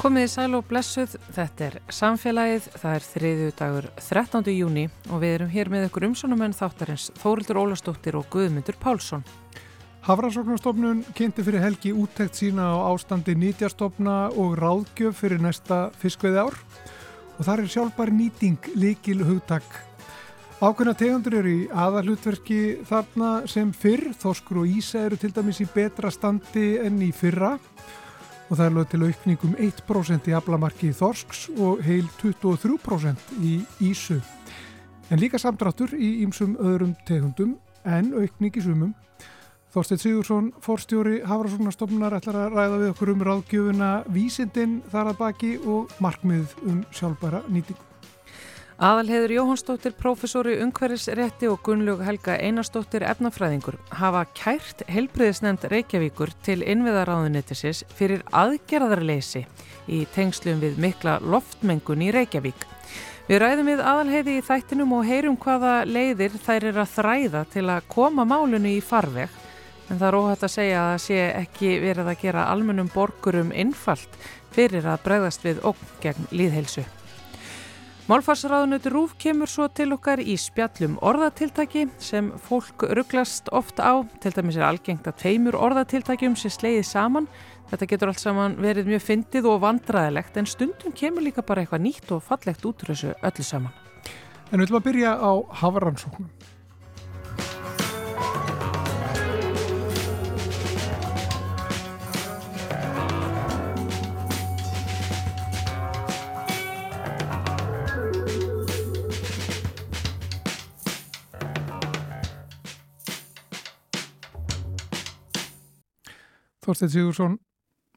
Komið í sæl og blessuð, þetta er samfélagið, það er þriðju dagur 13. júni og við erum hér með ykkur umsónumenn þáttarins Þórildur Ólastóttir og Guðmyndur Pálsson. Hafrannsóknarstofnun kynnti fyrir helgi úttekt sína á ástandi nýtjastofna og ráðgjöf fyrir næsta fiskveið ár og þar er sjálfbar nýting líkil hugtak. Ákveðna tegundur eru í aðalhutverki þarna sem fyrr, þoskur og ísa eru til dæmis í betra standi enn í fyrra og það er lögð til aukningum 1% í aflamarki þorsks og heil 23% í Ísu. En líka samdráttur í ýmsum öðrum tegundum en aukning í sumum. Þorstein Sigursson, forstjóri Hafrasóknarstofnunar ætlar að ræða við okkur um ráðgjöfuna vísindin þar að baki og markmið um sjálfbæra nýtingu. Aðalheður Jóhannsdóttir, professori Ungverðisrétti og Gunnlaug Helga Einarsdóttir efnafræðingur hafa kært helbriðisnefnd Reykjavíkur til innviðaráðunetisis fyrir aðgerðarleysi í tengslum við mikla loftmengun í Reykjavík. Við ræðum við aðalheiði í þættinum og heyrum hvaða leiðir þær er að þræða til að koma málunni í farveg en það er óhætt að segja að það sé ekki verið að gera almennum borgurum innfalt fyrir að bregðast við okn gegn líðhelsu. Málfarsraðunutur Rúf kemur svo til okkar í spjallum orðatiltæki sem fólk rugglast ofta á. Til dæmis er algengt að tveimur orðatiltækjum sé sleiðið saman. Þetta getur allt saman verið mjög fyndið og vandraðilegt en stundum kemur líka bara eitthvað nýtt og fallegt útrúsu öllu saman. En við ætlum að byrja á hafaransóknum. Þorstein Sigursson,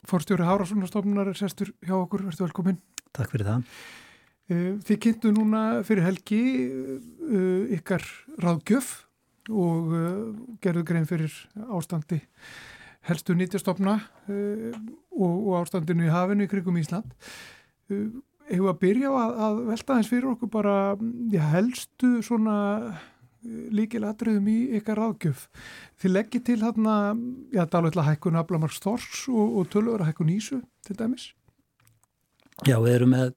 forstjóri Hárasónastofnunar er sestur hjá okkur, verður velkominn. Takk fyrir það. Eh, þið kynntu núna fyrir helgi eh, ykkar ráðgjöf og eh, gerðu grein fyrir ástandi helstu nýtjastofna og, ástandinu í hafinu í krigum Ísland. Hefur að byrja að, að velta þess fyrir okkur bara já, helstu svona líkil atriðum í ykkar ráðgjöf. Þið leggir til hérna, já, dálitla hækkun Ablamarks Þors og, og tölvara hækkun Ísu til dæmis? Já, við erum með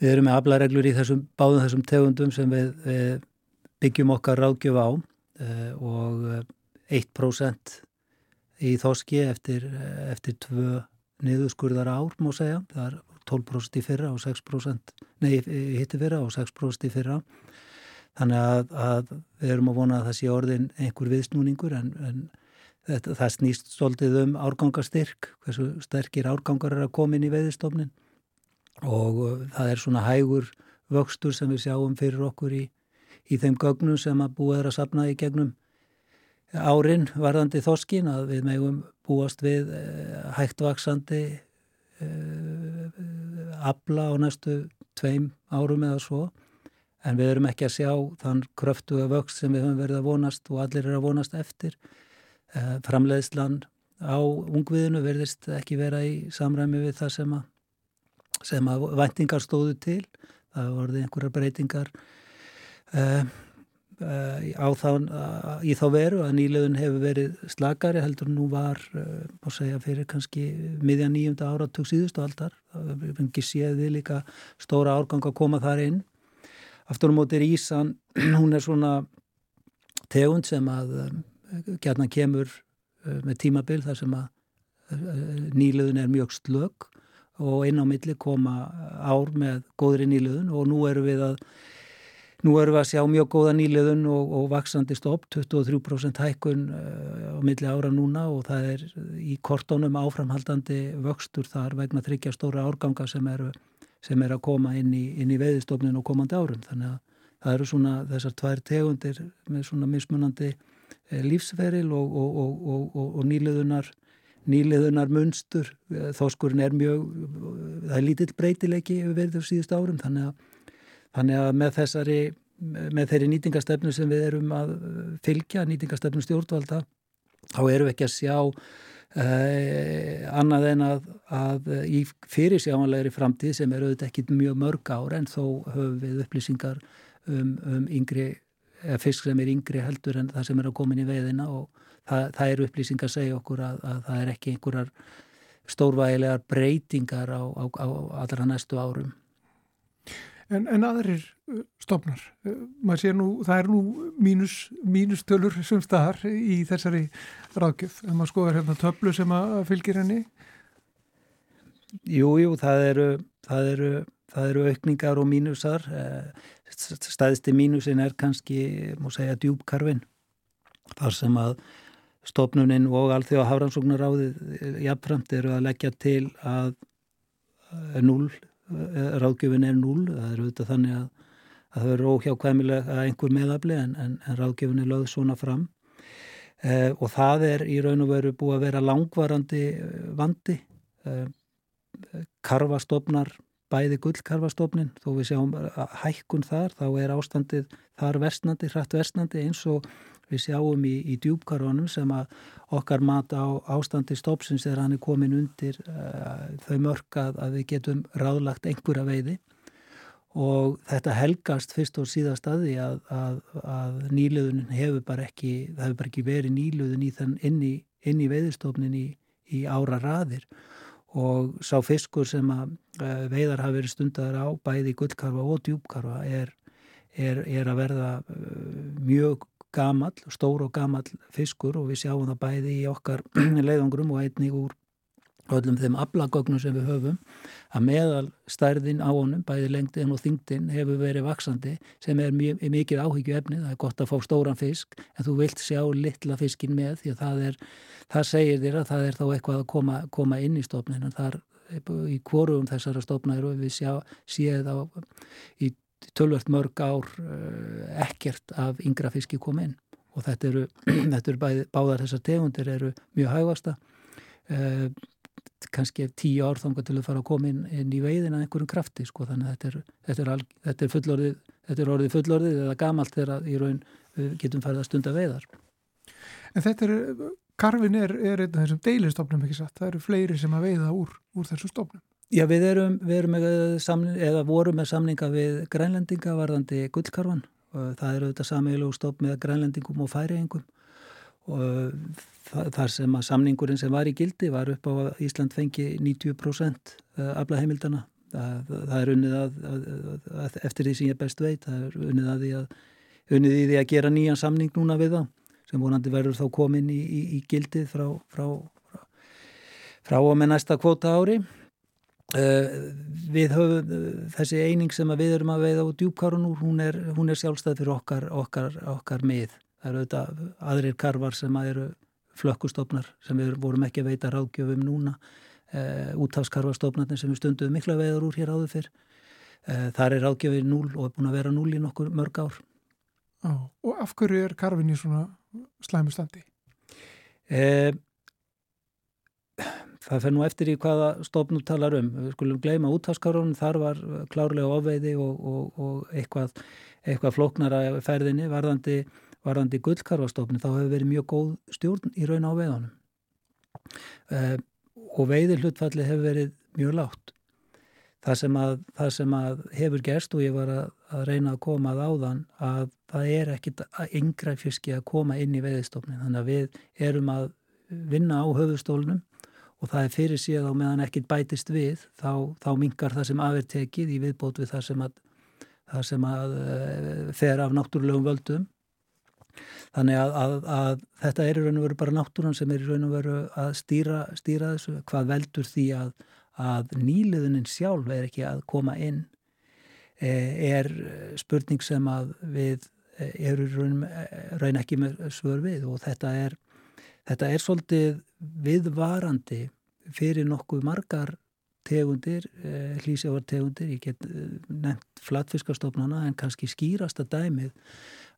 við erum með ablareglur í þessum báðum þessum tegundum sem við, við byggjum okkar ráðgjöf á uh, og 1% í þoski eftir, eftir tvö niðurskurðar ár, má segja. Það er 12% í fyrra og 6% nei, hitti fyrra og 6% í fyrra Þannig að, að við erum að vona að það sé orðin einhver viðsnúningur en, en þetta, það snýst svolítið um árgangastyrk, hversu sterkir árgangar er að koma inn í veiðistofnin og uh, það er svona hægur vöxtur sem við sjáum fyrir okkur í, í þeim gögnum sem að búið er að sapna í gegnum árin varðandi þoskin að við megum búast við uh, hægt vaksandi uh, abla á næstu tveim árum eða svo en við erum ekki að sjá þann kröftuga vöxt sem við höfum verið að vonast og allir er að vonast eftir. Eh, framleiðslan á ungviðinu verðist ekki vera í samræmi við það sem að, sem að væntingar stóðu til. Það voruð einhverjar breytingar uh, uh, þá, uh, í þá veru að nýleðun hefur verið slagari heldur nú var, má segja, fyrir kannski miðja nýjumda áratug síðustu aldar. Það hefur ekki séð við líka stóra árgang að koma þar inn aftur á móti er Ísan, hún er svona tegund sem að um, gætna kemur uh, með tímabil þar sem að uh, nýluðun er mjög slög og inn á milli koma ár með góðri nýluðun og nú eru við að Nú erum við að sjá mjög góða nýliðun og, og vaksandi stopp, 23% hækkun uh, á milli ára núna og það er í kortónum áframhaldandi vöxtur þar vegna þryggja stóra árganga sem eru sem er að koma inn í, í veðistofnin og komandi árum. Þannig að það eru svona þessar tvær tegundir með svona mismunandi eh, lífsferil og, og, og, og nýliðunar, nýliðunar munstur. Eh, þóskurinn er mjög, það er lítill breytileiki yfir verður síðust árum þannig að, þannig að með þessari með þeirri nýtingastefnu sem við erum að fylgja, nýtingastefnu stjórnvalda, þá erum við ekki að sjá Eh, annað en að, að í fyrirsjámanlegri framtíð sem er auðvitað ekki mjög mörg ár en þó höfum við upplýsingar um, um yngri, fisk sem er yngri heldur en það sem er að koma inn í veiðina og það, það eru upplýsingar að segja okkur að, að það er ekki einhverjar stórvægilegar breytingar á, á, á allra næstu árum. En, en aðrir uh, stofnar, uh, maður sé nú, það er nú mínus, mínustölur sem staðar í þessari ráðgjöf, en maður skoðar hérna töflu sem að fylgir henni? Jú, jú, það eru, það eru, það eru aukningar og mínusar, eh, stæðsti mínusin er kannski, múið segja, djúbkarfin, þar sem að stofnuninn og allþjóða hafrannsóknaráðið jafnframt eru að leggja til að null Eh, ráðgjöfin er núl, það er auðvitað þannig að, að það er óhjákvæmilega einhver meðafli en, en, en ráðgjöfin er lögð svona fram. Eh, og það er í raun og veru búið að vera langvarandi eh, vandi. Eh, karfastofnar bæði gullkarfastofnin þó við sjáum hækkun þar þá er ástandið þar versnandi, hrætt versnandi eins og við sjáum í, í djúbkarfanum sem að okkar mat á ástandi stopsins þegar hann er komin undir uh, þau mörkað að við getum ráðlagt einhverja veiði. Og þetta helgast fyrst og síðast að því að, að, að nýluðunin hefur bara ekki, það hefur bara ekki verið nýluðun í þann inn í, inn í veiðistofnin í, í ára raðir. Og sá fiskur sem að uh, veiðar hafi verið stundar á bæði gullkarfa og djúbkarfa er, er, er að verða uh, mjög gamal, stór og gamal fiskur og við sjáum það bæði í okkar leiðangrum og einnig úr öllum þeim aflagögnum sem við höfum að meðal stærðin á honum, bæði lengdin og þingdin hefur verið vaksandi sem er mjög, mikið áhyggju efni, það er gott að fá stóran fisk en þú vilt sjá litla fiskin með því að það er, það segir þér að það er þá eitthvað að koma, koma inn í stofnin en þar í kvorum þessara stofnar og við sjá, séð á í tölvört mörg ár uh, ekkert af yngra fiski koma inn. Og þetta eru, þetta eru bæði, báðar þessar tegundir eru mjög hægvasta uh, kannski tíu ár þangar til að fara að koma inn, inn í veiðin að einhverjum krafti sko þannig að þetta er, þetta er, al, þetta er fullorðið þetta er orðið fullorðið eða gamalt þegar í raun við getum farið að stunda veiðar. En þetta er, karfin er, er einn af þessum deilistofnum ekki satt, það eru fleiri sem að veiða úr, úr þessum stofnum Já, við erum, við erum samling, eða vorum með samninga við grænlendinga varðandi gullkarvan og það eru þetta samílu stopp með grænlendingum og færiengum og þar sem að samningurinn sem var í gildi var upp á að Ísland fengi 90% eh, aflaheimildana. Það, það er unnið að, að, að eftir því sem ég best veit, það er unnið að því að, unnið í því að gera nýjan samning núna við þá sem vonandi verður þá komin í, í, í gildið frá, frá, frá, frá og með næsta kvóta ári við höfum uh, þessi eining sem við erum að veiða á djúbkarun úr, hún er, hún er sjálfstæð fyrir okkar, okkar, okkar mið. Það eru auðvitað aðrir karvar sem að eru flökkustofnar sem við vorum ekki að veita ráðgjöfum núna, uh, útafskarvarstofnarnir sem við stundum mikla veiðar úr hér áður fyrr. Þar er ráðgjöfið núl og er búin að vera núl í nokkur mörg ár. Á, og af hverju er karvin í svona slæmustandi? Það það fer nú eftir í hvaða stofnum talar um. Við skulum gleyma útáskarunum, þar var klárlega ofveiði og, og, og eitthvað, eitthvað flóknara ferðinni varðandi, varðandi gullkarvastofni, þá hefur verið mjög góð stjórn í raun á veiðanum. Uh, og veiði hlutfalli hefur verið mjög látt. Það sem, að, það sem að hefur gerst og ég var að, að reyna að koma að áðan að það er ekkit yngra fyrski að koma inn í veiðstofni. Þannig að við erum að vinna á höfustólunum og það er fyrir síðan á meðan ekkit bætist við þá, þá mingar það sem aðver tekið í viðbót við það sem að, það sem að uh, fer af náttúrulegum völdum. Þannig að, að, að þetta er í raun og veru bara náttúran sem er í raun og veru að stýra, stýra þessu. Hvað veldur því að nýliðunin sjálf er ekki að koma inn e, er spurning sem að við e, eru raun, raun ekki með svör við. Og þetta er Þetta er svolítið viðvarandi fyrir nokkuð margar tegundir, eh, hlýsjávartegundir, ég get eh, nefnt flatfiskastofnana en kannski skýrasta dæmið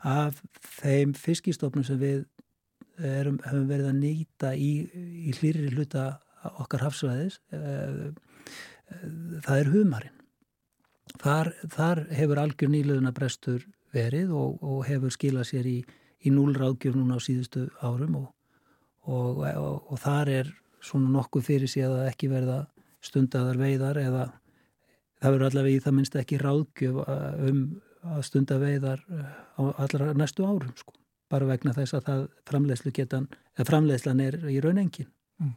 af þeim fiskistofnum sem við erum, hefum verið að nýta í, í hlýri hluta okkar hafsvæðis, eh, það er humarinn. Þar, þar hefur algjör nýluðuna brestur verið og, og hefur skilað sér í, í núlráðgjöf núna á síðustu árum og og, og, og þar er svona nokkuð fyrir sig að ekki verða stundadar veiðar eða það verður allavega í það minnst ekki ráðgjöf uh, um að stunda veiðar uh, á allra næstu árum sko. bara vegna þess að það framleiðslu getan, eða framleiðslan er í raunengin. Mm.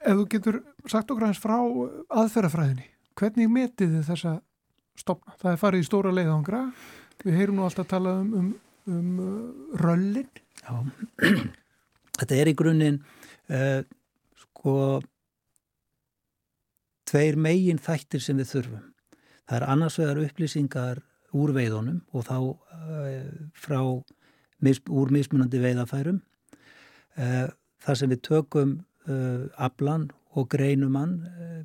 Ef þú getur sagt okkur hans frá aðferðafræðinni, hvernig metið þið þessa stopna? Það er farið í stóra leiðangra, við heyrum nú alltaf að tala um, um, um röllin. Já, þetta er í grunninn uh, sko tveir megin þættir sem við þurfum. Það er annars vegar upplýsingar úr veiðunum og þá uh, frá mis, úr mismunandi veiðafærum. Uh, þar sem við tökum aflan og greinum hann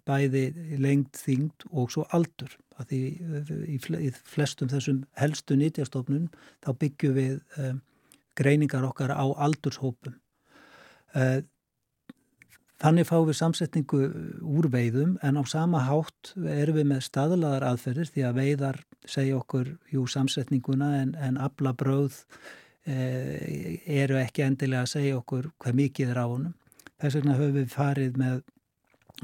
bæði lengt þyngd og svo aldur. Því, í flestum þessum helstu nýtjastofnun þá byggjum við greiningar okkar á aldurshópum. Þannig fáum við samsetningu úr veiðum en á sama hátt erum við með staðlaðar aðferðir því að veiðar segja okkur jú samsetninguna en, en abla bröð e, eru ekki endilega að segja okkur hvað mikið er á honum. Þess vegna höfum við farið með,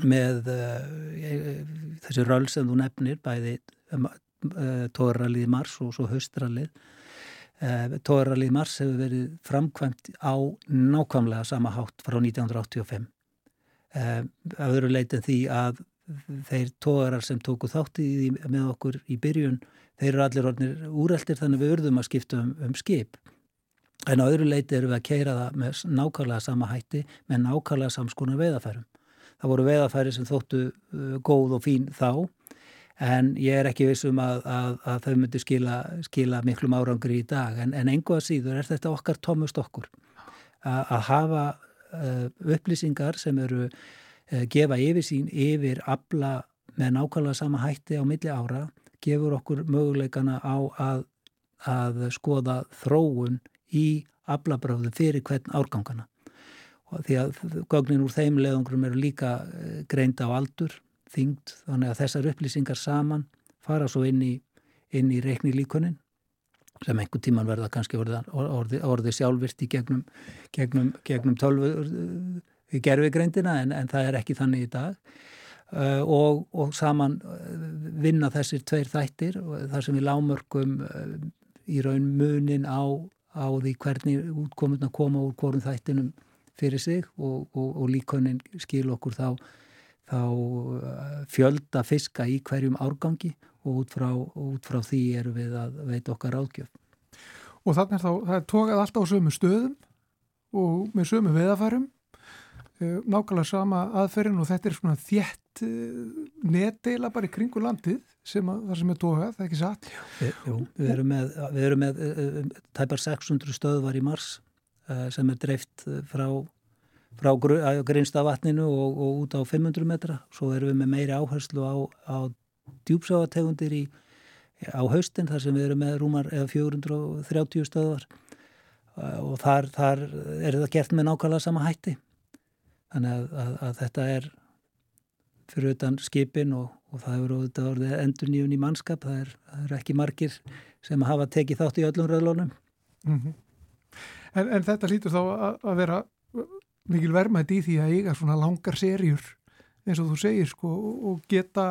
með e, þessi röll sem þú nefnir, bæði e, tóralið mars og svo haustralið. Tóralið mars hefur verið framkvæmt á nákvæmlega sama hátt frá 1985 af öðru leitin því að þeir tógarar sem tóku þátti í, með okkur í byrjun þeir eru allir orðinir úreldir þannig við urðum að skipta um, um skip. En á öðru leiti eru við að keira það með nákvæmlega sama hætti með nákvæmlega samskonar veðafærum það voru veðafæri sem þóttu uh, góð og fín þá en ég er ekki vissum að, að, að þau myndi skila, skila miklum árangri í dag. En, en engu að síður er þetta okkar tómust okkur að, að hafa Eh, upplýsingar sem eru eh, gefa yfir sín yfir abla með nákvæmlega sama hætti á milli ára gefur okkur möguleikana á að, að skoða þróun í ablabráðu fyrir hvern árgangana. Og því að gögnin úr þeim leðungrum eru líka eh, greinda á aldur, þyngd þannig að þessar upplýsingar saman fara svo inn í, inn í reikni líkunin sem einhvern tíman verða kannski orði, orði, orði sjálfvirt í gegnum, gegnum, gegnum tölvu í gerfigreindina en, en það er ekki þannig í dag. Uh, og, og saman vinna þessir tveir þættir þar sem við lámörkum uh, í raun munin á, á því hvernig útkomuna koma úr hvorum þættinum fyrir sig og, og, og líkonin skil okkur þá, þá fjölda fiska í hverjum árgangi og út frá, út frá því erum við að veita okkar áðgjöf. Og þannig er þá, það er tókað alltaf á sömu stöðum og með sömu veðafærum, eh, nákvæmlega sama aðferðin og þetta er svona þjætt eh, netdeila bara í kringu landið sem að, þar sem er tókað, það er ekki satt? Jú, við erum með, við erum með tæpar 600 stöðvar í mars sem er dreift frá frá Grinstavatninu og, og út á 500 metra, svo erum við með meiri áherslu á, á djúpsáategundir í, á haustin þar sem við erum með rúmar eða 430 stöðvar. Og þar, þar er þetta gert með nákvæmlega sama hætti. Þannig að, að, að þetta er fyrir utan skipin og, og það hefur auðvitað orðið endur nýjun í mannskap. Það er, það er ekki margir sem hafa tekið þátt í öllum röðlónum mm -hmm. en, en þetta lítur þá að vera mikil vermaðt í því að eiga svona langar serjur eins og þú segir sko og geta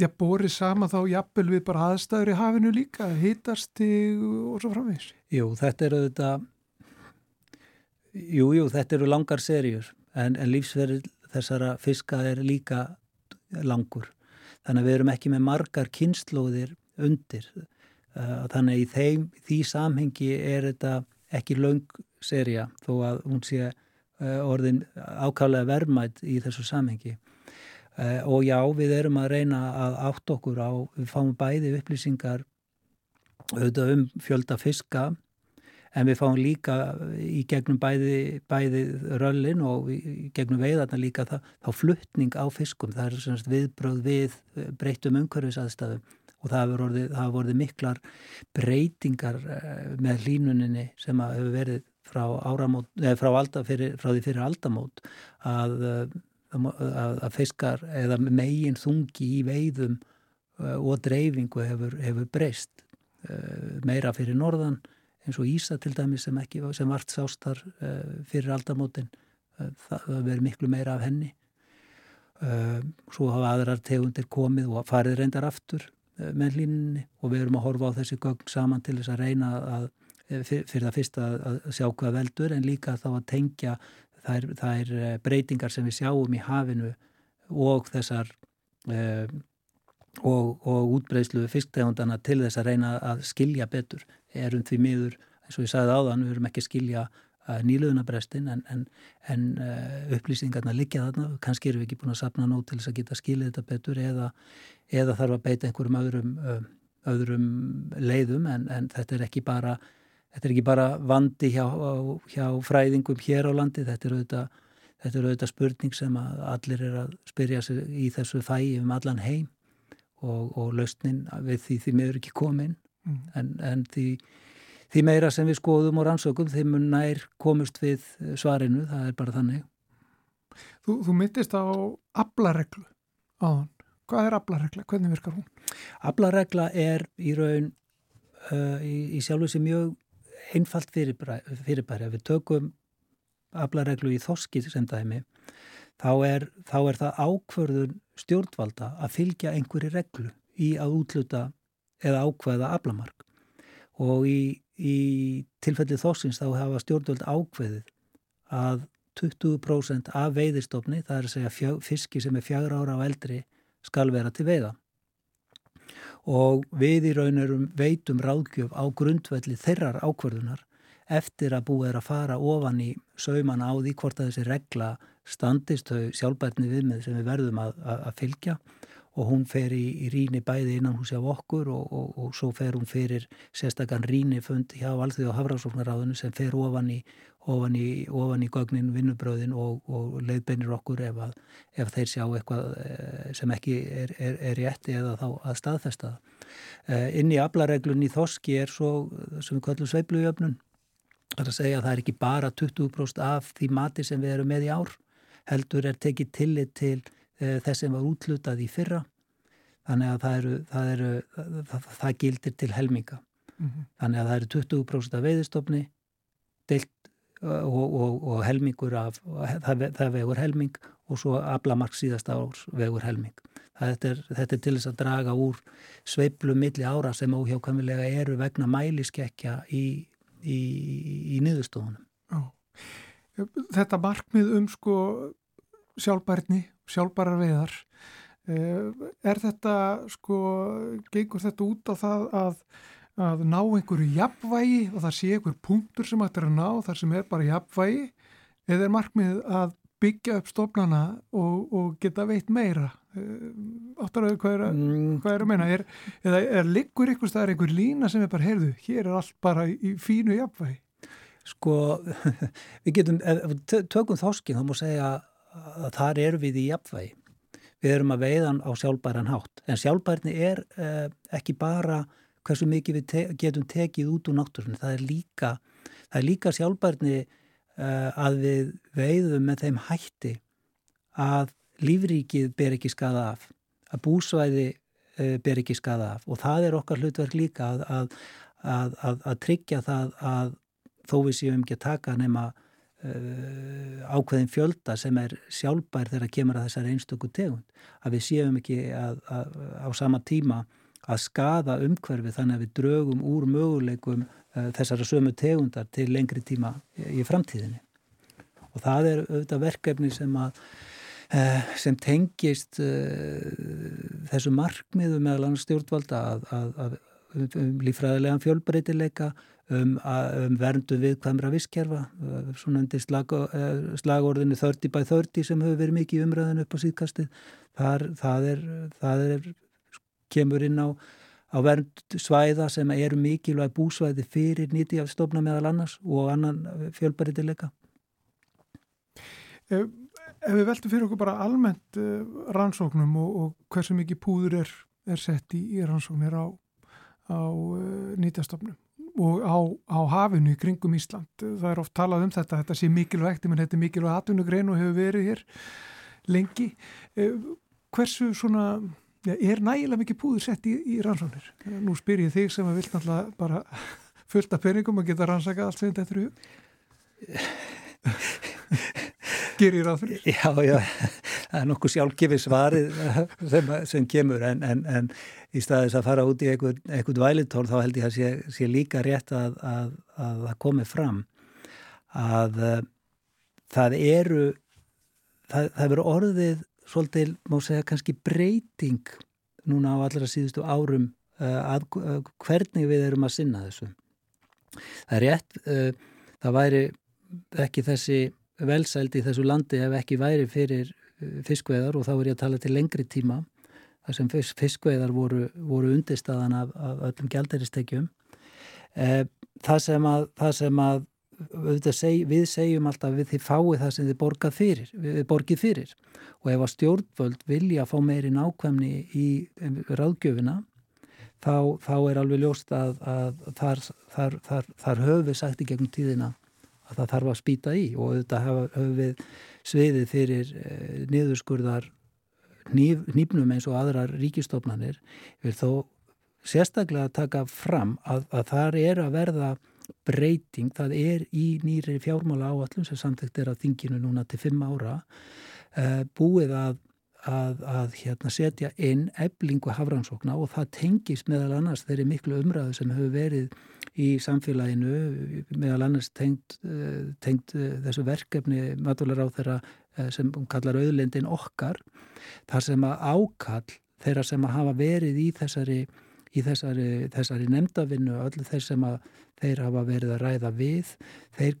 já, borið sama þá jafnvel við bara aðstæður í hafinu líka, hitast og svo framvegs. Jú, þetta eru þetta, jú, jú, þetta eru langar serjur en, en lífsverð þessara fiska er líka langur. Þannig að við erum ekki með margar kynnslóðir undir. Uh, þannig að í þeim, því samhengi er þetta ekki laung serja þó að hún sé uh, orðin ákvæmlega vermætt í þessu samhengi. Uh, og já, við erum að reyna að átt okkur á, við fáum bæði upplýsingar auðvitað um fjölda fiska en við fáum líka í gegnum bæði, bæði röllin og í gegnum veiðarna líka það, þá fluttning á fiskum, það er semst viðbröð við breytum umhverfisaðstæðum og það orðið, orðið miklar breytingar eh, með hlínuninni sem hefur verið frá, áramót, frá, fyrir, frá því fyrir aldamót að að fiskar eða megin þungi í veiðum uh, og dreifingu hefur, hefur breyst uh, meira fyrir norðan eins og Ísa til dæmis sem, ekki, sem vart sástar fyrir aldamótin það verður miklu meira af henni. Svo hafa aðrar tegundir komið og farið reyndar aftur með línunni og við erum að horfa á þessi gögn saman til þess að reyna að fyrir það fyrsta að sjá hvað veldur en líka þá að tengja þær, þær breytingar sem við sjáum í hafinu og þessar uh, og, og útbreyslu fisktegundana til þess að reyna að skilja betur. Erum því miður, eins og ég sagði áðan við erum ekki að skilja uh, nýluðunabrestin en, en, en uh, upplýsingarna liggja þarna, kannski erum við ekki búin að sapna nóg til þess að geta skilja þetta betur eða, eða þarf að beita einhverjum öðrum, öðrum leiðum en, en þetta er ekki bara þetta er ekki bara vandi hjá, hjá fræðingum hér á landi, þetta er auðvitað Þetta er auðvitað spurning sem allir er að spyrja sig í þessu fæi um allan heim og, og lausnin við því því meður ekki komin mm. en, en því, því meira sem við skoðum og rannsökum þeim nær komust við svarinu, það er bara þannig. Þú, þú myndist á ablareglu áðan. Hvað er ablaregla? Hvernig virkar hún? Ablaregla er í raun uh, í, í sjálfu sem mjög einfalt fyrirbæri. Við tökum aflareglu í þoski sem dæmi þá er, þá er það ákverðun stjórnvalda að fylgja einhverju reglu í að útluta eða ákveða aflamark og í, í tilfelli þossins þá hafa stjórnvald ákveðið að 20% af veiðistofni, það er að segja fiski sem er fjagra ára á eldri skal vera til veiða og við í raunarum veitum ráðgjöf á grundvelli þeirrar ákverðunar eftir að búið er að fara ofan í sauman á því hvort að þessi regla standist þau sjálfbærtni viðmið sem við verðum að, að, að fylgja. Og hún fer í, í ríni bæði innan húsi á okkur og, og, og svo fer hún fyrir sérstakann ríni fund hjá Alþjóð og Hafrásóknaráðinu sem fer ofan í, ofan í, ofan í gögnin vinnubröðin og, og leiðbeinir okkur ef, að, ef þeir sjá eitthvað eh, sem ekki er, er, er rétti eða þá að staðfesta það. Uh, inn í aflareglunni þoski er svo sem við kallum sveiplujöfnun Það er að segja að það er ekki bara 20% af því mati sem við erum með í ár, heldur er tekið tillit til uh, þess sem var útlutað í fyrra, þannig að það, eru, það, eru, það, það gildir til helminga. Mm -hmm. Þannig að það eru 20% af veiðistofni deilt og, og, og helmingur af, það vegur helming og svo aflamark síðast árs vegur helming. Er, þetta er til þess að draga úr sveiplu milli ára sem óhjákvæmilega eru vegna mæliskekkja í í, í niðurstofunum. Þetta markmið um sko sjálfbærni, sjálfbærar veiðar, eh, er þetta sko, gengur þetta út á það að, að ná einhverju jafnvægi og það sé einhver punktur sem ættir að ná þar sem er bara jafnvægi eða er markmið að byggja upp stofnana og, og geta veit meira? Eh, áttaröðu hvað er, mm. hvað er að meina? Er, eða er liggur ykkur staðar einhver lína sem er bara, heyrðu, hér er allt bara í fínu jafnvægi? Sko, við getum tökum þóskin, þá múið segja að þar eru við í jafnvægi. Við erum að veiðan á sjálfbæran hátt. En sjálfbærni er eh, ekki bara hversu mikið við te getum tekið út úr náttúrunni, það er líka líka sjálfbærni Eh, að við veiðum með þeim hætti að lífríkið ber ekki skada af, að búsvæði eh, ber ekki skada af. Og það er okkar hlutverk líka að, að, að, að tryggja það að þó við séum ekki að taka nema uh, ákveðin fjölda sem er sjálfbær þegar kemur að þessar einstöku tegund, að við séum ekki á sama tíma að skada umhverfi þannig að við draugum úr möguleikum Eh, þessara sömu tegundar til lengri tíma í framtíðinni. Og það er auðvitað verkefni sem, að, eh, sem tengist eh, þessu markmiðu meðal annars stjórnvalda að, að, að um lífræðilegan fjölbreytileika, um, um verndu viðkvæmra visskerfa, svona endur slag, slagorðinu 30 by 30 sem hefur verið mikið umræðin upp á síðkastið. Þar, það, er, það er, kemur inn á á vernd svæða sem eru mikilvæg búsvæði fyrir nýti af stofna meðal annars og annan fjölbaritileika. Ef, ef við veltum fyrir okkur bara almennt uh, rannsóknum og, og hversu mikið púður er, er sett í, í rannsóknir á, á uh, nýtjastofnum og á, á hafinu í kringum Ísland. Það er oft talað um þetta, þetta sé mikilvægt, menn þetta er mikilvæg atvinnugrein og hefur verið hér lengi. Hversu svona er nægilega mikið púður sett í, í rannsóknir? Nú spyr ég þig sem að vilt náttúrulega bara fullt af peningum að geta rannsaka allt sem þetta eru Gerir ráð fyrir? Já, já, það er nokkuð sjálfgefið svarið sem, sem kemur en, en, en í staðis að fara út í eitthvað vælitól þá held ég að sé, sé líka rétt að það komi fram að uh, það eru það, það verður orðið svolítið, má segja kannski breyting núna á allra síðustu árum uh, að, uh, hvernig við erum að sinna þessu. Það er rétt uh, það væri ekki þessi velsæld í þessu landi ef ekki væri fyrir fiskveðar og þá er ég að tala til lengri tíma þar sem fiskveðar voru, voru undirstaðan af, af öllum gældaristekjum það sem að, það sem að seg, við segjum alltaf við þið fáið það sem þið borgað fyrir, borgið fyrir. Og ef að stjórnvöld vilja að fá meiri nákvæmni í ráðgjöfina þá, þá er alveg ljóst að, að þar, þar, þar, þar höfum við sagt í gegnum tíðina að það þarf að spýta í. Og þetta höfum við sviðið fyrir eh, niðurskurðar nýpnum eins og aðrar ríkistofnanir við þó sérstaklega taka fram að, að þar er að verða breyting, það er í nýri fjármála áallum sem samtækt er að þinginu núna til fimm ára uh, búið að, að, að hérna, setja inn eblingu hafrannsókna og það tengis meðal annars þeirri miklu umræðu sem hefur verið í samfélaginu meðal annars tengt, uh, tengt uh, þessu verkefni matulegar á þeirra sem kallar auðlendin okkar þar sem að ákall þeirra sem að hafa verið í þessari í þessari, þessari nefndavinnu öllu þeir sem að þeir hafa verið að ræða við þeir,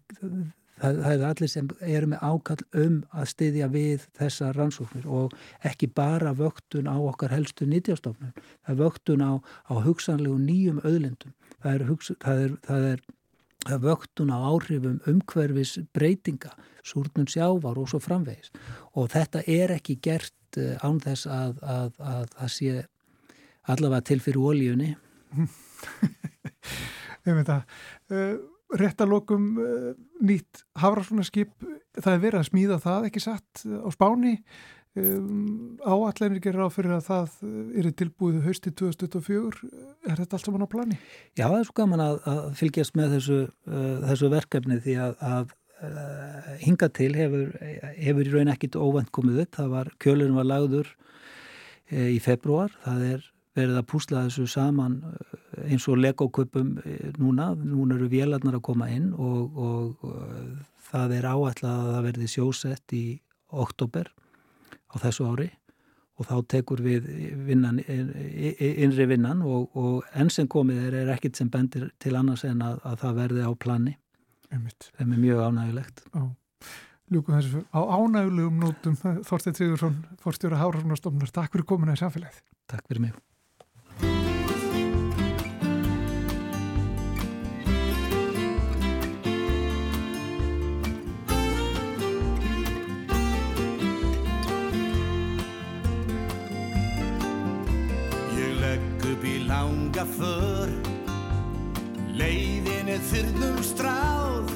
það, það er allir sem eru með ákall um að styðja við þessa rannsóknir og ekki bara vöktun á okkar helstu nýtjastofnun, það er vöktun á, á hugsanlegu nýjum öðlendum það er, hugsa, það er, það er vöktun á áhrifum umhverfis breytinga, súrnum sjávar og svo framvegis. Og þetta er ekki gert eh, án þess að það sé allavega til fyrir ólíunni Ég veit að uh, réttalokum uh, nýtt hafrarssonarskip, það er verið að smíða það ekki satt á spáni. Um, áallegir gerir á fyrir að það eru tilbúið hausti 2024, er þetta allt saman á plani? Já, það er svo gaman að, að fylgjast með þessu, uh, þessu verkefni því að, að hinga til hefur, hefur í raun ekkit óvænt komið upp, það var, kjölurinn var lagður í februar, það er verið að púsla þessu saman eh, eins og legoköpum eh, núna, núna eru vélarnar að koma inn og, og, og eh, það er áætlað að það verði sjósett í oktober á þessu ári. Og þá tekur við vinnan, innri vinnan og, og enn sem komið er, er ekkit sem bendir til annars en að, að það verði á plani. Það er mjög ánægulegt Ljúkum þessu á ánægulegum nótum Þorstein Sigursson, fórstjóra Hárarnarstofnar Takk fyrir komuna í samfélagið. Takk fyrir mig langa för. Leiðin er þyrnum stráð.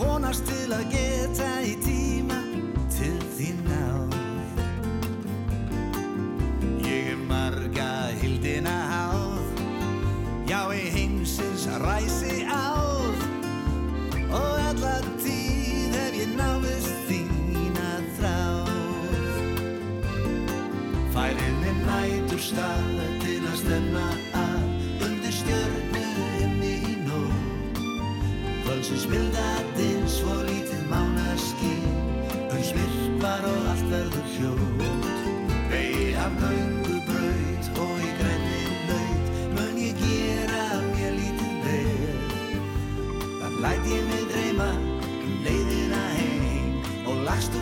Vonast til að geta í tíma til þín náð heimsins ræsi áð Og alla tíð hef ég náðist þína þráð. Færið er nætur stað stefna að undir stjörnu himni í nóg Kvöldsins mildatinn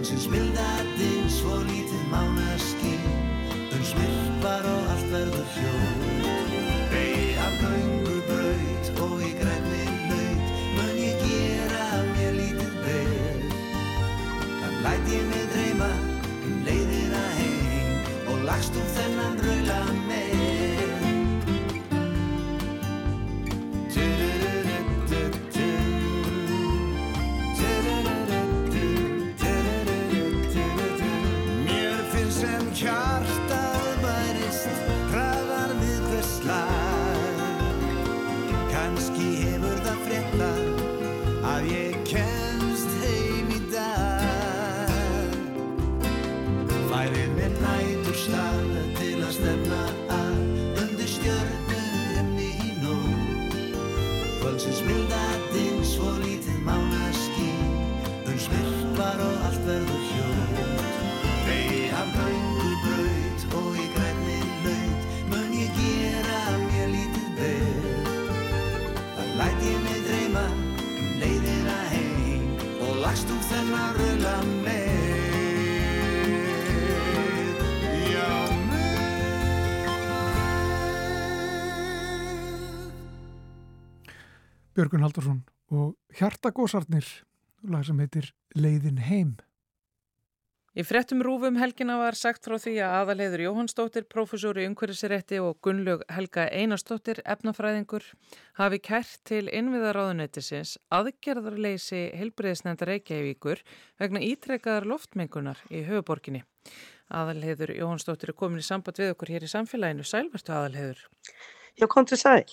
Kvöldsins mildatinn svo lítið mánaskinn Um smirpar og allt verður hljóð Björgun Haldursson og Hjartagósarnir, lag sem heitir Leiðin heim. Í frettum rúfum helgina var sagt frá því að aðalheður Jóhannsdóttir, profesor í umhverfisirétti og Gunnlaug Helga Einarsdóttir, efnafræðingur, hafi kært til innviðaráðunættisins aðgerðarleysi helbriðisnefnda Reykjavíkur vegna ítrekkaðar loftmengunar í höfuborginni. Aðalheður Jóhannsdóttir er komin í samband við okkur hér í samfélaginu. Sælvertu aðalheður. Já, kom til sæl.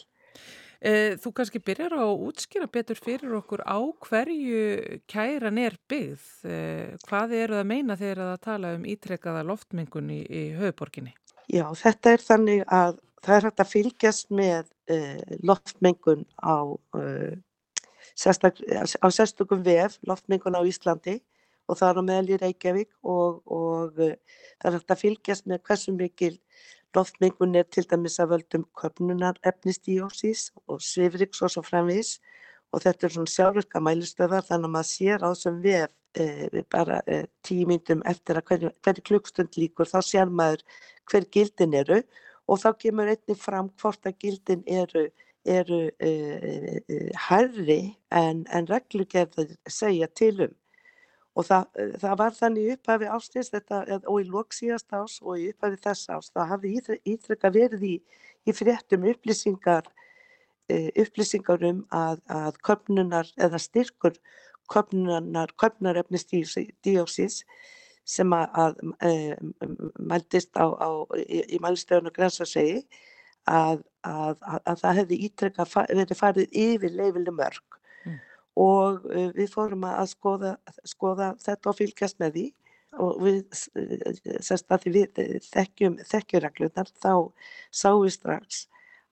Eh, Þú kannski byrjar á að útskýra betur fyrir okkur á hverju kæran er byggð. Eh, Hvað eru það að meina þegar það tala um ítrekkaða loftmengun í, í höfuborginni? Já, þetta er þannig að það er hægt að fylgjast með uh, loftmengun á, uh, sérstak, á sérstökum vef, loftmengun á Íslandi og það er á meðal í Reykjavík og, og uh, það er hægt að fylgjast með hversu mikil loftmengun er til dæmis að völdum köpnunar efnisdíósís og svifriks og svo framvís og þetta er svona sjálfurka mælistöðar þannig að maður sér á þessum vef eh, bara eh, tíu myndum eftir að hverju, hverju klukkstund líkur þá sér maður hver gildin eru og þá kemur einnig fram hvort að gildin eru, eru uh, uh, hærri en, en reglugerðir segja til um. Og það, það var þannig upphafi ástins þetta, og í loksíðast ás og í upphafi þess ás, það hafði ítrekka verið í, í fréttum upplýsingar, uh, upplýsingar um að, að köpnunar eða styrkur köpnunar, köpnarefnisdíósis sem að, að e, mældist á, á, í, í mælistöðun og grensasegi að, að, að það hefði ítrekka verið farið yfir leifileg mörg Mm. Og uh, við fórum að skoða, skoða þetta og fylgjast með því. Og við, sérst að því við uh, þekkjum þekkjureglunar þá sáum við strax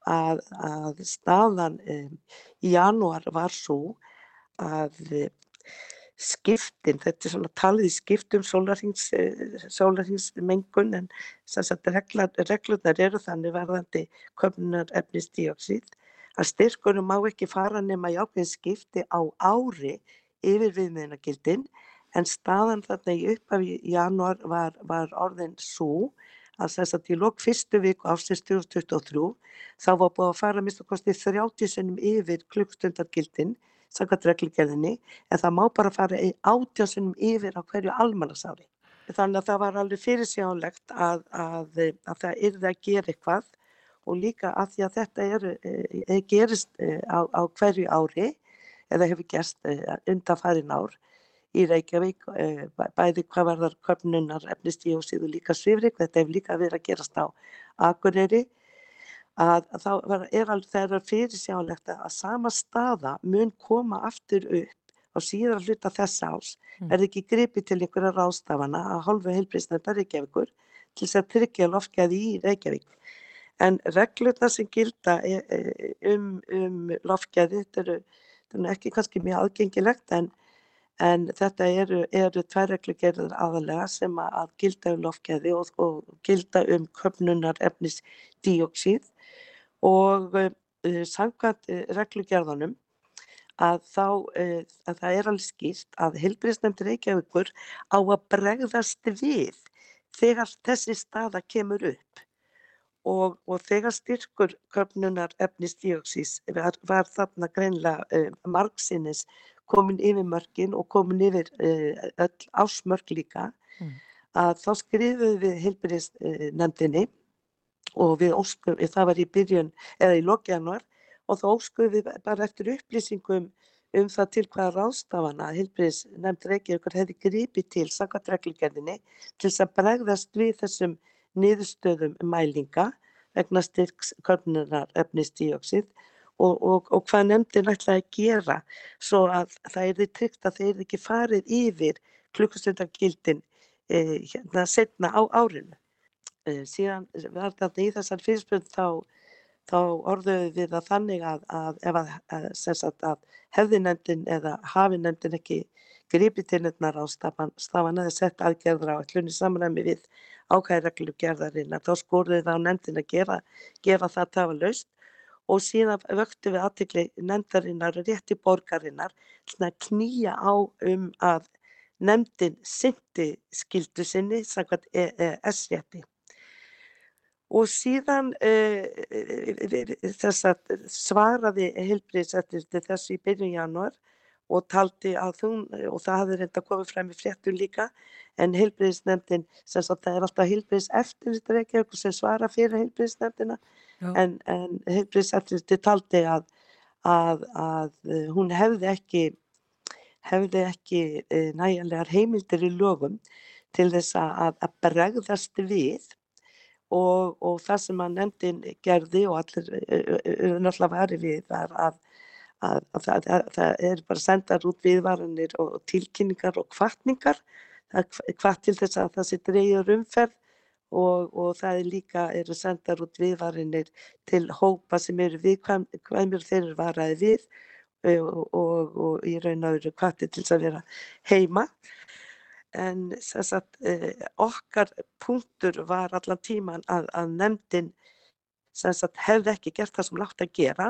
að, að staðan um, í janúar var svo að skiptin, þetta er svona talið í skiptum sólarhings, sólarhingsmengun en reglunar eru þannig varðandi köpnunar efnisdíoxíð að styrkunum má ekki fara nema í ákveðin skipti á ári yfir viðmiðnagildin en staðan þarna í upphafi í janúar var, var orðin svo að þess að í lók fyrstu viku ásins 2023 þá var búið að fara að mista kosti 30 sinnum yfir klukkstundargildin samkvæmt reglugerðinni en það má bara fara í 18 sinnum yfir á hverju almannasári. Þannig að það var alveg fyrirsjánlegt að, að, að það yrði að gera eitthvað og líka að því að þetta er, e, gerist e, á, á hverju ári eða hefur gerst undanfærin ár í Reykjavík, bæði hvað verðar köpnunar efnistíósið og líka svifrik, þetta hefur líka verið að gerast á Akureyri, að þá er alveg þeirra fyrirsjánlegt að sama staða mun koma aftur upp á síðan hluta þess ás, Mm. er ekki gripið til einhverja ráðstafana að hálfu heilbrísnenda Reykjavíkur til þess að tryggja loftgæði í Reykjavík. En reglurnar sem gilda e- e- um, um loftgæði, þetta er ekki kannski mjög aðgengilegt en, en þetta eru, eru tvær reglugerðar aðalega sem að, gilda um loftgæði og, og gilda um köpnunar efnis díoksíð og uh, samkvæmt reglugerðanum að þá uh, að það er alveg skýrt að heilbríðsnefndir Reykjavíkur á að bregðast við þegar þessi staða kemur upp og, og þegar styrkur köpnunar efnisdíoksís var, var þarna greinlega uh, margsinnis komin yfir mörkin og komin yfir uh, öll ásmörk líka mm. að þá skrifuðum við heilbyrðisnefndinni og við óskum, það var í byrjun eða í lokjanuar og þá óskum við bara eftir upplýsingum um það til hvaða ráðstafana Hilbriðs nefnd Reykjavíkur hefði gripið til sakatreglugerðinni til þess að bregðast við þessum niðurstöðum mælinga vegna styrks körnunar efnistíjóksið og, og, og hvað nefndin ætlaði að gera svo að það er því tryggt að þeir eru ekki farið yfir klukkustundagildin eh, hérna setna á árinu. Eh, síðan var þetta í þessar fyrirspönd þá þá orðuðu við það þannig að, að ef að, að, að hefðinendin eða hafinendin ekki gripið til nefnar á stafan eða sett aðgerður á allunni samræmi við ákæðreglu gerðarinnar þá skoruðu það á nefndin að gera, gera það tafa laust og síðan vöktu við aðtikli nefndarinnar og rétti borgarinnar að knýja á um að nefndin syndi skildu sinni samkvæmt EES-rétti og síðan uh, svaraði heilbriðsættir þessu í byrjun januar og taldi að hún, og það hafði reynda komið frem í fréttum líka, en heilbriðsnefndin, sem sagt það er alltaf heilbriðs eftirlittur ekki eitthvað sem svara fyrir heilbriðsnefndina, en, en heilbriðsættir taldi að, að, að hún hefði ekki, hefði ekki næjanlegar heimildir í lögum til þess að, að bregðast við og, og það sem að nefndin gerði og allir eru náttúrulega varið við var að, að, að, að það er bara sendar út viðvaranir og, og tilkynningar og kvartningar hvart til þess að það sé dreyjur umferð og, og það er líka eru sendar út viðvarinir til hópa sem eru viðkvæmur þeir eru varaði við og í raun og veru kvartir til þess að vera heima. En sagt, okkar punktur var allan tíman að, að nefndin sagt, hefði ekki gert það sem látt að gera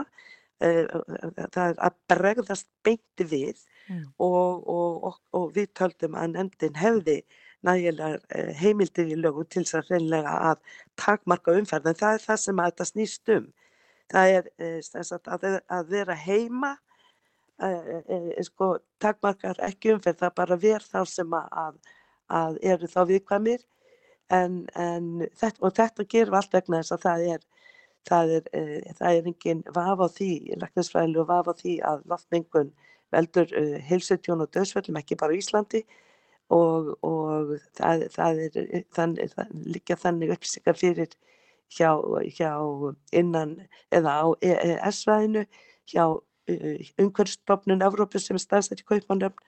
það er að bregðast beinti við mm. og, og, og, og við töldum að nefndin hefði nægilegar eh, heimildir í lögum til þess að reynlega að takmarka umferð. En það er það sem að þetta snýst um. Það er sagt, að, að vera heima sko, takmarkar ekki umferð, það bara verð þá sem að, að eru þá viðkvæmir. En, en þetta, og þetta gerum allt vegna þess að það er það er, e, það er engin vaf á því, læknisfræðilega vaf á því að loftmengun veldur uh, heilsutjón og döðsvöldum ekki bara í Íslandi. Og, og það, það er þannig, það líka þannig upplýsingar fyrir hjá, hjá innan eða á EES-væðinu hjá umhverfstofnun Evrópu sem er staðsett í kaupmannöfn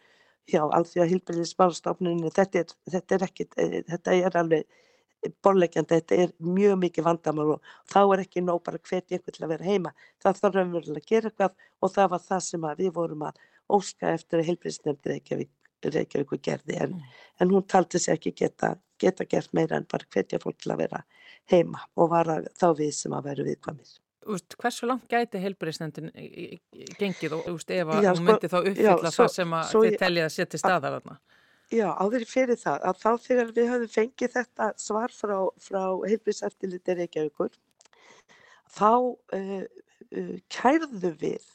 hjá alþjóða hilbriðismálstofnuninu þetta er, þetta er ekki, þetta er alveg borlegjandi, þetta er mjög mikið vandamál og þá er ekki nóg bara hvernig einhvern til að vera heima, það þarf raunverulega að gera eitthvað og það var það sem við vorum að óska eftir að hilbriðisnefndir Reykjavík, Reykjavík gerði en, mm. en hún taldi sér ekki geta, geta gert meira en bara hvernig fólk til að vera heima og var þá við sem að veru viðkvæmir úst, hversu langt gæti heilbærisnefndin gengið og úst, ef að hún sko, myndi þá uppfylla já, svo, það sem þið tellið að setja staðar þarna? Já, áður fyrir það að þá þegar við höfum fengið þetta svar frá, frá heilbæriseftiliti Reykjavíkur þá uh, uh, kærðu við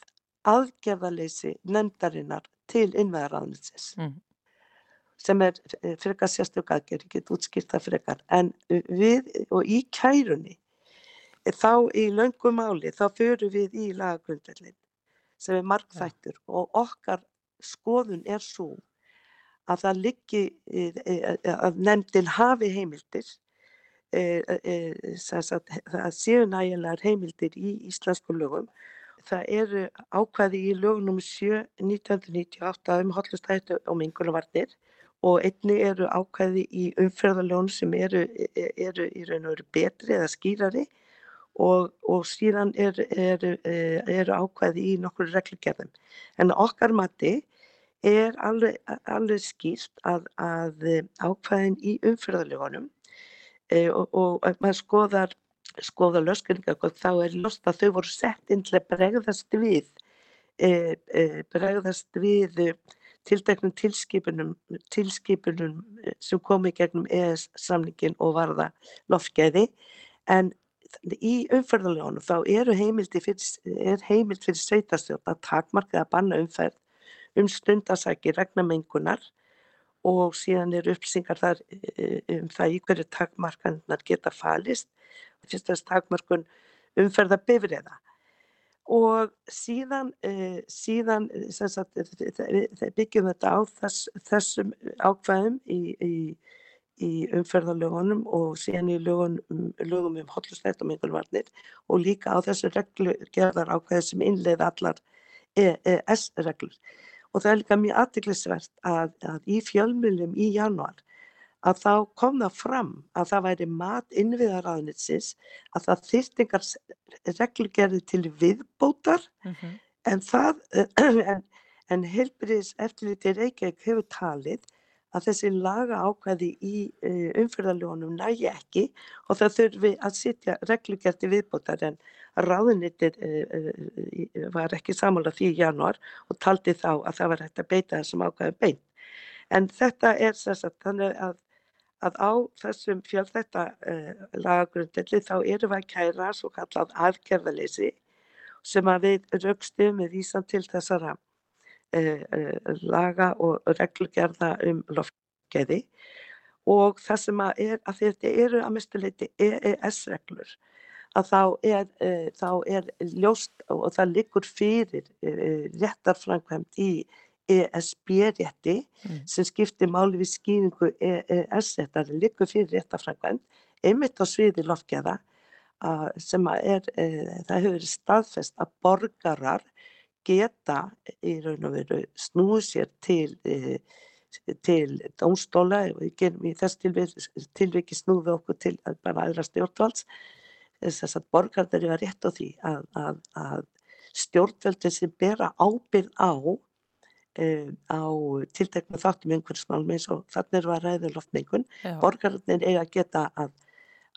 aðgerðaleysi nefndarinnar til innveðaráðninsins mm. sem er eh, frekar sérstök aðgerð, ég get útskýrt það frekar en við og í kærunni þá í löngum máli þá fyrir við í lagagrundvellin sem er markþættur ja. og okkar skoðun er svo að það liggi að nefndin hafi heimildir það séu nægilegar heimildir í íslensku lögum það eru ákvæði í lögunum 7 1998 um hotlustættu og mingunarvarnir og einni eru ákvæði í umferðarljónu sem eru, eru í raun og veru betri eða skýrari og, og síðan eru er, er ákvæði í nokkur reglugerðum. En okkar mati er alveg, alveg skýrt að, að ákvæðin í umfyrðalögunum e, og, og ef maður skoðar, skoðar löskunningar þá er lost að þau voru sett inn til að bregðast við, e, e, bregðast við tilteknum tilskipunum, tilskipunum sem komi gegnum ES samlingin og varða loftgæði. En í umferðarlegunum þá eru heimildi fyrir, er heimild fyrir sveitastjórn að takmarka að banna umferð um stundasæki regnamengunar og síðan eru upplýsingar þar eh, um það í hverju takmarkanar geta falist, fyrst og þess takmarkun umferða bifriða. Og síðan, uh, síðan sagt, byggjum þetta á þess, þessum ákvæðum í, í, í umferðarlögunum og síðan í lögum, lögum um hotlustætt og mingulvarnir og líka á þessu reglugerðar ákvæði sem innleiða allar EES-reglur. Og það er líka mjög aðtiklisvert að, að í fjölmjölum í januar að þá kom það fram að það væri mat innviðaráðnitsins að það þýrtingar reglugerði til viðbótar mm -hmm. en það en, en helbriðis eftirliti Reykjavík hefur talið að þessi laga ákvæði í uh, umfyrðaljónum nægi ekki og það þurfi að sitja reglugerði viðbótar en ráðunitir uh, uh, var ekki samála því í januar og taldi þá að það var hægt að beita þessum ákvæði beint. En þetta er sérstaklega þannig að að á þessum fjölþætta uh, lagagrundilli þá eru við að kæra svo kallað aðgerðaleysi sem að við raukstum með vísan til þessara uh, uh, laga og reglugerða um loftgeiði og það sem að er að þetta eru að mestuleiti EES-reglur að þá er, þá er ljóst og það liggur fyrir réttarframkvæmt í ESB-rétti mm. sem skiptir máli við skýringu EES-réttar líka fyrir réttafrækvæm einmitt á sviði lofgeða sem er, e, það hefur verið staðfest að borgarar geta í raun og veru snúið sér til, e, til dómstóla og í þess tilviki snúið okkur til bara aðra stjórnvalds þess að borgarar eru að rétt á því að, að, að stjórnvöldin sem bera ábyrð á uh, á tiltekna þáttum umhverfismálum eins og þannig er að ræða loftmengun. Borgarinn eiga að geta að,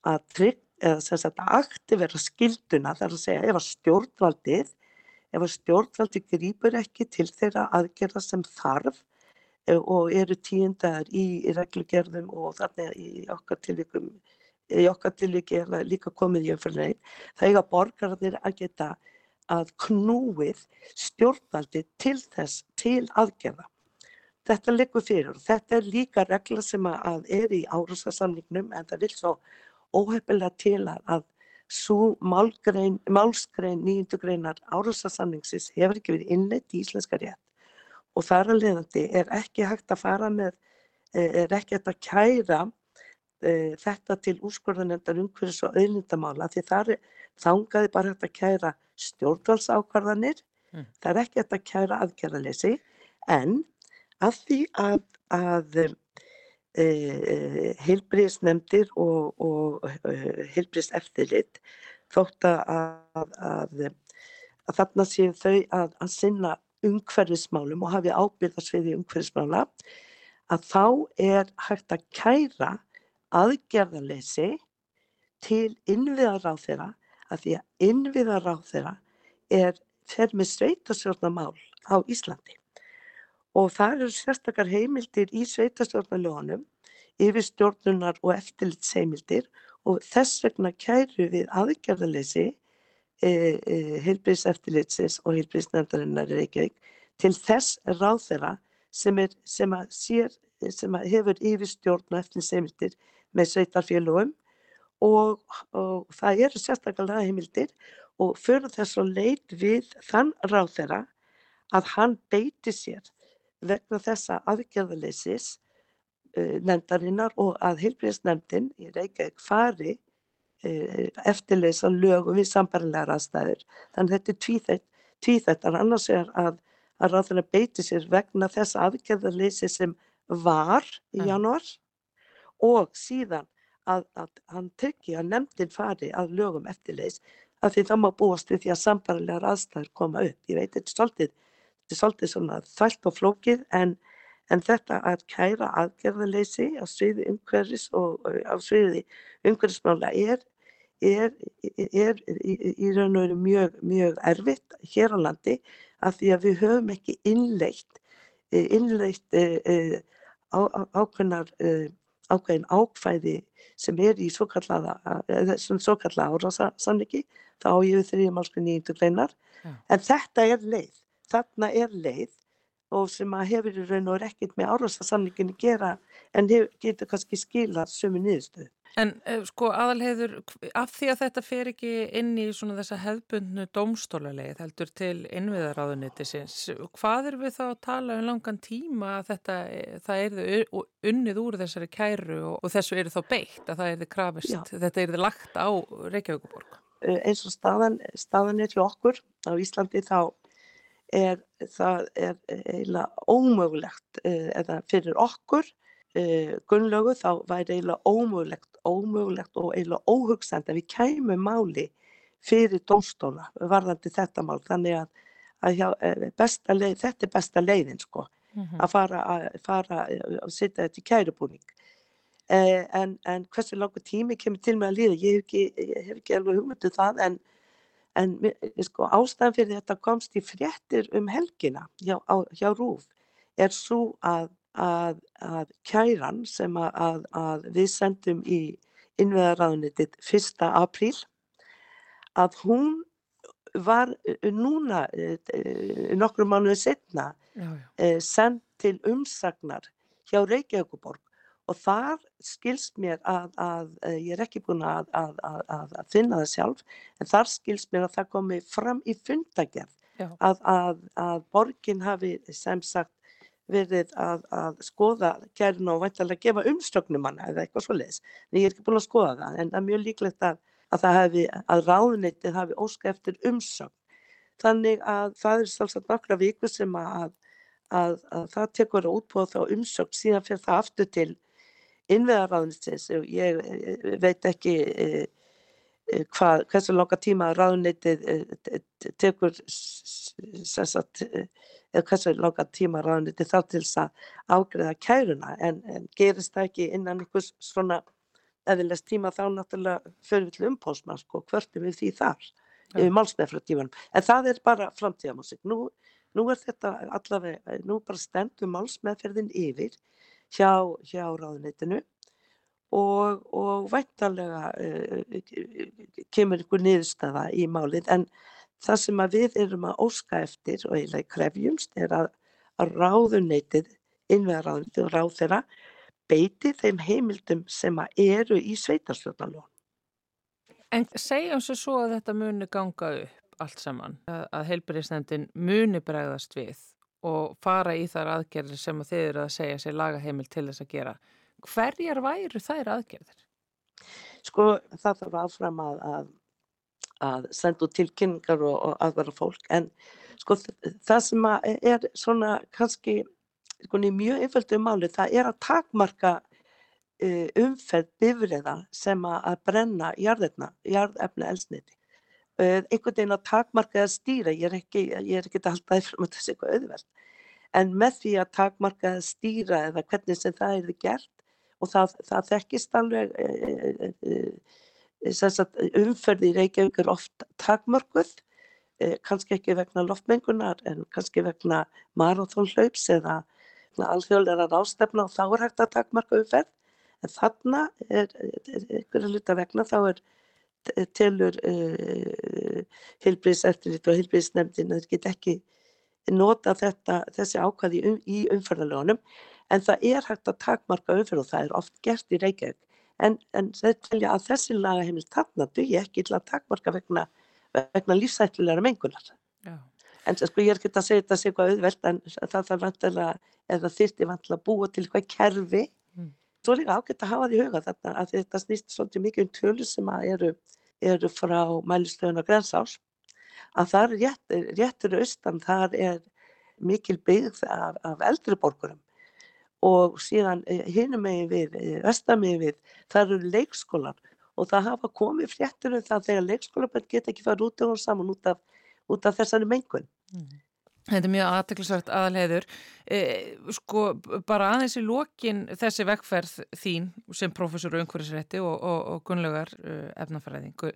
að trygg, eða sem sagt að aktivera skilduna þar að segja ef að stjórnvaldið, ef að stjórnvaldið grýpur ekki til þeirra aðgerða sem þarf uh, og eru tíundar í, í reglugerðum og þannig í okkar tilvíkum í okkar tilvíki er líka komið í umfyrlein, það eiga borgarinn að geta að knúið stjórnvaldi til þess, til aðgerða. Þetta liggur fyrir og þetta er líka regla sem að er í árásarsamningnum en það vil svo óhefilega til að svo málskrein nýjundu greinar árásarsamningsis hefur ekki verið innleitt í íslenska rétt og þar að leiðandi er ekki hægt að fara með, eh, er ekki hægt að kæra þetta til úrskorðanendar umhverfis og auðlindamála því þar þangaði bara hægt að kæra stjórnvaldsákvarðanir, mm. það er ekki þetta kæra aðgerðalesi, en að því að, að e, heilbríðisnefndir og, og e, heilbríðis eftirlit þótt að, að, að þarna séu þau að sinna umhverfismálum og hafi ábyrðarsviði umhverfismála, að þá er hægt að kæra aðgerðalesi til innviðaráð þeirra að því að innviðaráð þeirra er fer með sveitarstjórnamál á Íslandi. Og það eru sérstakar heimildir í sveitarstjórnaljónum yfir stjórnunar og eftirlitsheimildir og þess vegna kæru við aðgerðaleysi e, e, heilbríðseftirlitsins og heilbríðsnefndarinnar í Reykjavík til þess ráð þeirra sem, er, sem, að sér, sem að hefur yfir stjórn og eftirlitsheimildir með sveitarfélögum og, og það eru sérstaklega heimildir og fyrir þess að leit við þann ráð þeirra að hann beiti sér vegna þessa aðgerðaleysis uh, nefndarinnar og að heilbríðisnefndin í Reykjavík fari uh, eftirleysa lögum við sambarlegar aðstæður. Þannig þetta er tvíþætt, tvíþætt. En annars er að, að ráð þeirra beiti sér vegna þessa aðgerðaleysi sem var í januar og síðan að, að hann tryggi að nefndin fari að lögum eftirleis af því það má búast við því að sambarlegar aðstæður koma upp. Ég veit þetta er svolítið, svona þvælt og flókið en, en þetta að kæra aðgerðaleysi á sviði umhverfis og á sviði umhverfismála er, er, er, er í raun og veru mjög, mjög erfitt hér á landi af því að við höfum ekki innleitt, innleitt eh, á, á, ákveðnar eh, ákveðin ákvæði sem er í svo kallaða árásamniki þá á ég við þrjum álsku nýjöndu greinar ja. en þetta er leið, þarna er leið og sem að hefur í raun og er ekkert með árásarsamninginu gera en hef, getur kannski skilað sömu nýðustuð. En eh, sko aðalheiður, af því að þetta fer ekki inn í svona þessa hefbundnu domstólaleið heldur til innviðaráðunitisins, hvað er við þá að tala um langan tíma að þetta, eh, það erðu unnið úr þessari kæru og, og þessu eru þá beitt að það erðu krafist, Já. þetta erðu lagt á Reykjavíkuborg? Eh, eins og staðan, staðan er hjá okkur á Íslandi þá er það er eiginlega ómögulegt eða fyrir okkur Gunnlaugu þá væri eiginlega ómögulegt ómögulegt og eiginlega óhugsand að við kæmum máli fyrir domstóla varðandi þetta mál. Þannig að, að hjá, eh, leið, þetta er besta leiðin sko mm -hmm. að fara að, fara að setja þetta í kærubúning. Eh, en, en hversu langu tími kemur til með að líða? Ég hef ekki, ég hef ekki alveg hugmyndu um það en, en sko, ástæðan fyrir þetta komst í fréttir um helgina hjá, á, hjá Rúf er svo að að, að kæran sem að, að við sendum í innveðaráðunitið 1. apríl að hún var eh, núna eh, nokkru mánuði setna já, já. Eh, sendt til umsagnar hjá Reykjavíkuborg og þar skilst mér að, að ég er ekki búin að, að finna það sjálf en þar skilst mér að það komi fram í fundagerð að borgin hafi sem sagt verið að, að skoða kærun og vantilega gefa umstöknum hana eða eitthvað svo leiðis. En ég er ekki búin að skoða það en það er mjög líklegt að, að hefði, að ráðnitið hafi óska eftir umsögn. Þannig að það er sjálfsagt nokkra viku sem að, að það tekur að útbúa þá umsögn síðan fyrir það aftur til innveðaráðnitins. Ég veit ekki e, e, hvað, hversu langa tíma ráðnitið tekur sérstaklega eða hversu langa tíma ráðniti þá til þess að ágreða kæruna en, en gerist það ekki innan einhvers svona eðilegst tíma þá náttúrulega fyrir við til umpósmann sko, hvertum við því þar ja. yfir málsmeðfratímanum, en það er bara framtíðamúsik, nú, nú er þetta allavega, nú bara stendur málsmeðferðin yfir hjá, hjá ráðnitinu og, og væntalega uh, kemur einhver niðurstaða í málið. En Það sem við erum að óska eftir og eiginlega krefjumst er að, ráðuneytið, innveðaráðuneytið og ráð þeirra beiti þeim heimildum sem eru í sveitarstjórnalón. En segjum svo að þetta muni ganga upp allt saman, að, að heilbyrðisnefndin muni bregðast við og fara í þar aðgerðir sem að þið eru að segja sér lagaheimil til þess að gera. Hverjar væru þær aðgerðir? Sko það þarf aðfram að, að að senda út tilkynningar og, og aðvara fólk. En sko það sem er svona kannski sko, mjög einföldu máli það er að takmarka uh, umferð bifriða sem að brenna jarðefna, jarðefna elsniti uh, einhvern veginn að takmarka að stýra ég er ekki, ég er ekki það fyrir að sé eitthvað auðveld en með því að takmarka að stýra eða hvernig sem það er gert og það, það þekkist alveg uh, umferði í Reykjavík er oft takmörguð, eh, kannski ekki vegna loftmengunar en kannski vegna marathónhlaups eða alþjóðleira rástefna og þá er hægt að takmarka umferð. En þarna er einhverja hluta vegna þá er telur uh, hilbriðseftirlit og hilbriðsnefndin að það get ekki nota þetta, þessi ákvæði um, í umferðalögunum en það er hægt að takmarka umferð og það er oft gert í Reykjavík en, en þau telja að þessi laga heimil þarna dugi ekki til að takmarka vegna, vegna lífsættilega mengunar. Já. En sko ég er ekki að segja þetta sé eitthvað auðvelt en það þarf vantilega, eða þyrti vantilega að búa til eitthvað kerfi. Mm. Svo líka ágætt að hafa því huga þarna að þetta snýst svolítið mikið um tölur sem eru, eru frá mælistöðun og grensás. Að það er rétt, réttur austan, þar er mikil byggð af, af eldri borgurum og síðan eh, hinum megin við, eh, vestam megin við, það eru leikskólar og það hafa komið fréttur um það þegar leikskólabönd geta ekki farið út og saman út af, út af þessari mengun. Mm. Þetta er mjög aðteklisvægt aðalheður. E, sko, bara aðeins í lokin þessi vekkferð þín sem professor umhverfisrætti og, og, og gunnlegar uh, efnafræðingu.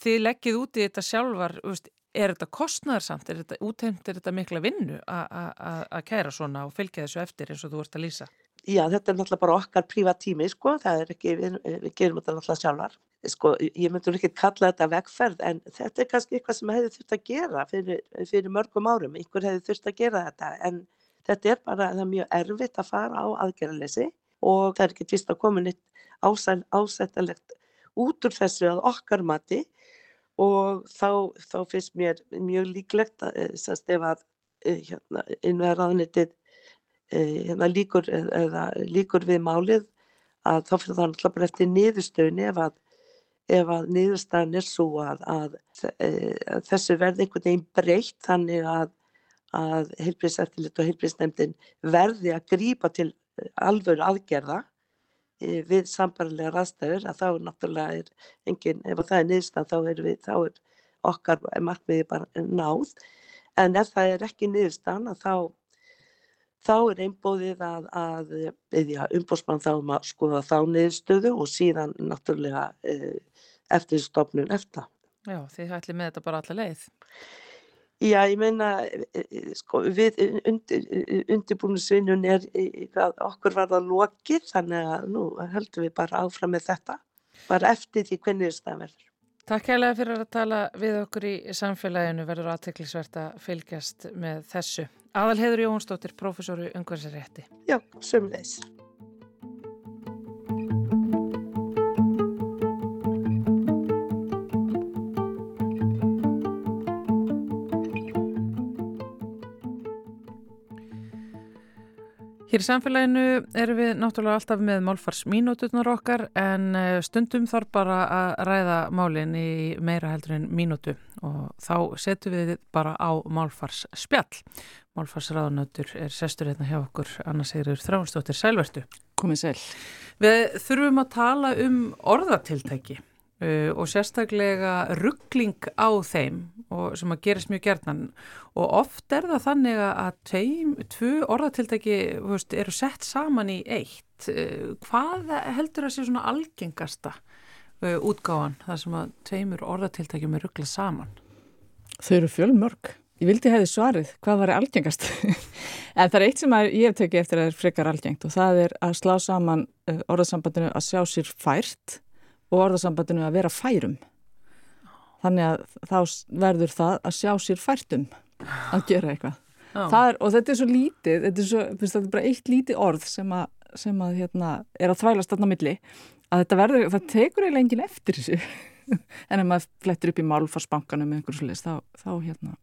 Þið leggjið úti þetta sjálfar, veist, er þetta kostnæðarsamt, er þetta útheimt, er þetta mikla vinnu að kæra svona og fylgja þessu eftir eins og þú ert að lýsa? Já, þetta er náttúrulega bara okkar prívatími, sko, það er ekki, við, við gerum þetta náttúrulega sjálfar. Sko, ég myndur ekki kalla þetta vegferð, en þetta er kannski eitthvað sem hefði þurft að gera fyrir, fyrir mörgum árum, einhver hefði þurft að gera þetta, en þetta er bara það er mjög erfitt að fara á aðgerðalesi og það er ekki tvist að koma nýtt ásættalegt út úr þessu að okkar mati. Og þá, þá finnst mér mjög líklegt að, ef að hérna, innverðaðnitið hérna, líkur, eða, líkur við málið að þá fyrir það náttúrulega bara eftir niðurstöðunni ef að, að niðurstaðan er svo að, að, að þessu verði einhvern veginn breytt þannig að að heilbríðseftilit og heilbríðsnefndin verði að grípa til alvöru aðgerða e, við sambarlega raðstæður að þá náttúrulega er engin, ef það er niðurstað þá er, við, þá er okkar markmiði bara náð. En ef það er ekki niðurstaðan þá, þá er einbóðið að, að eða umbósmann þá um að skoða þá niðurstöðu og síðan náttúrulega e, eftir stofnun eftir. Já, þið ætli með þetta bara alla leið. Já, ég meina, e, e, sko, við undir, undirbúinusvinnun er okkur var það lokið, þannig að nú höldum við bara áfram með þetta, bara eftir því hvernig það verður. Takk heilega fyrir að tala við okkur í samfélaginu, verður aðteklisvert að fylgjast með þessu. Aðal Heður Jónsdóttir, profesóru Ungverðsarrétti. Já, sömulegis. Hér í samfélaginu erum við náttúrulega alltaf með málfarsmínúturnar okkar en eh, stundum þarf bara að ræða málinn í meira heldur en mínútu og þá setjum við bara á málfarsspjall. Málfarsraðanötur er sestur hérna hjá okkur, Anna Sigurður Þránsdóttir Sælvertu. Komið sæl. Við þurfum að tala um orðatiltæki. Uh, og sérstaklega ruggling á þeim og sem að gerist mjög gerðnan og oft er það þannig að tveim, tvö orðatiltæki veist, eru sett saman í eitt. Uh, hvað heldur að sé svona algengasta uh, útgáðan þar sem að tveimur orðatiltækjum er rugglað saman? Þau eru fjölmörg. Ég vildi hefði svarið hvað var algengast. En það er eitt sem ég hef tekið eftir að það er frekar algengt og það er að slá saman orðasambandinu að sjá sér fært og orðasambandinu að vera færum. Þannig að þá verður það að sjá sér færtum að gera eitthvað. Er, og þetta er svo lítið þetta er, svo, þetta er bara eitt lítið orð sem að, sem að hérna, er að þvælast þarna milli að þetta verður, það tekur eiginlega enginn eftir þessu. En ef maður flettir upp í málfarsbankanum með einhverju slúðist þá, þá hérna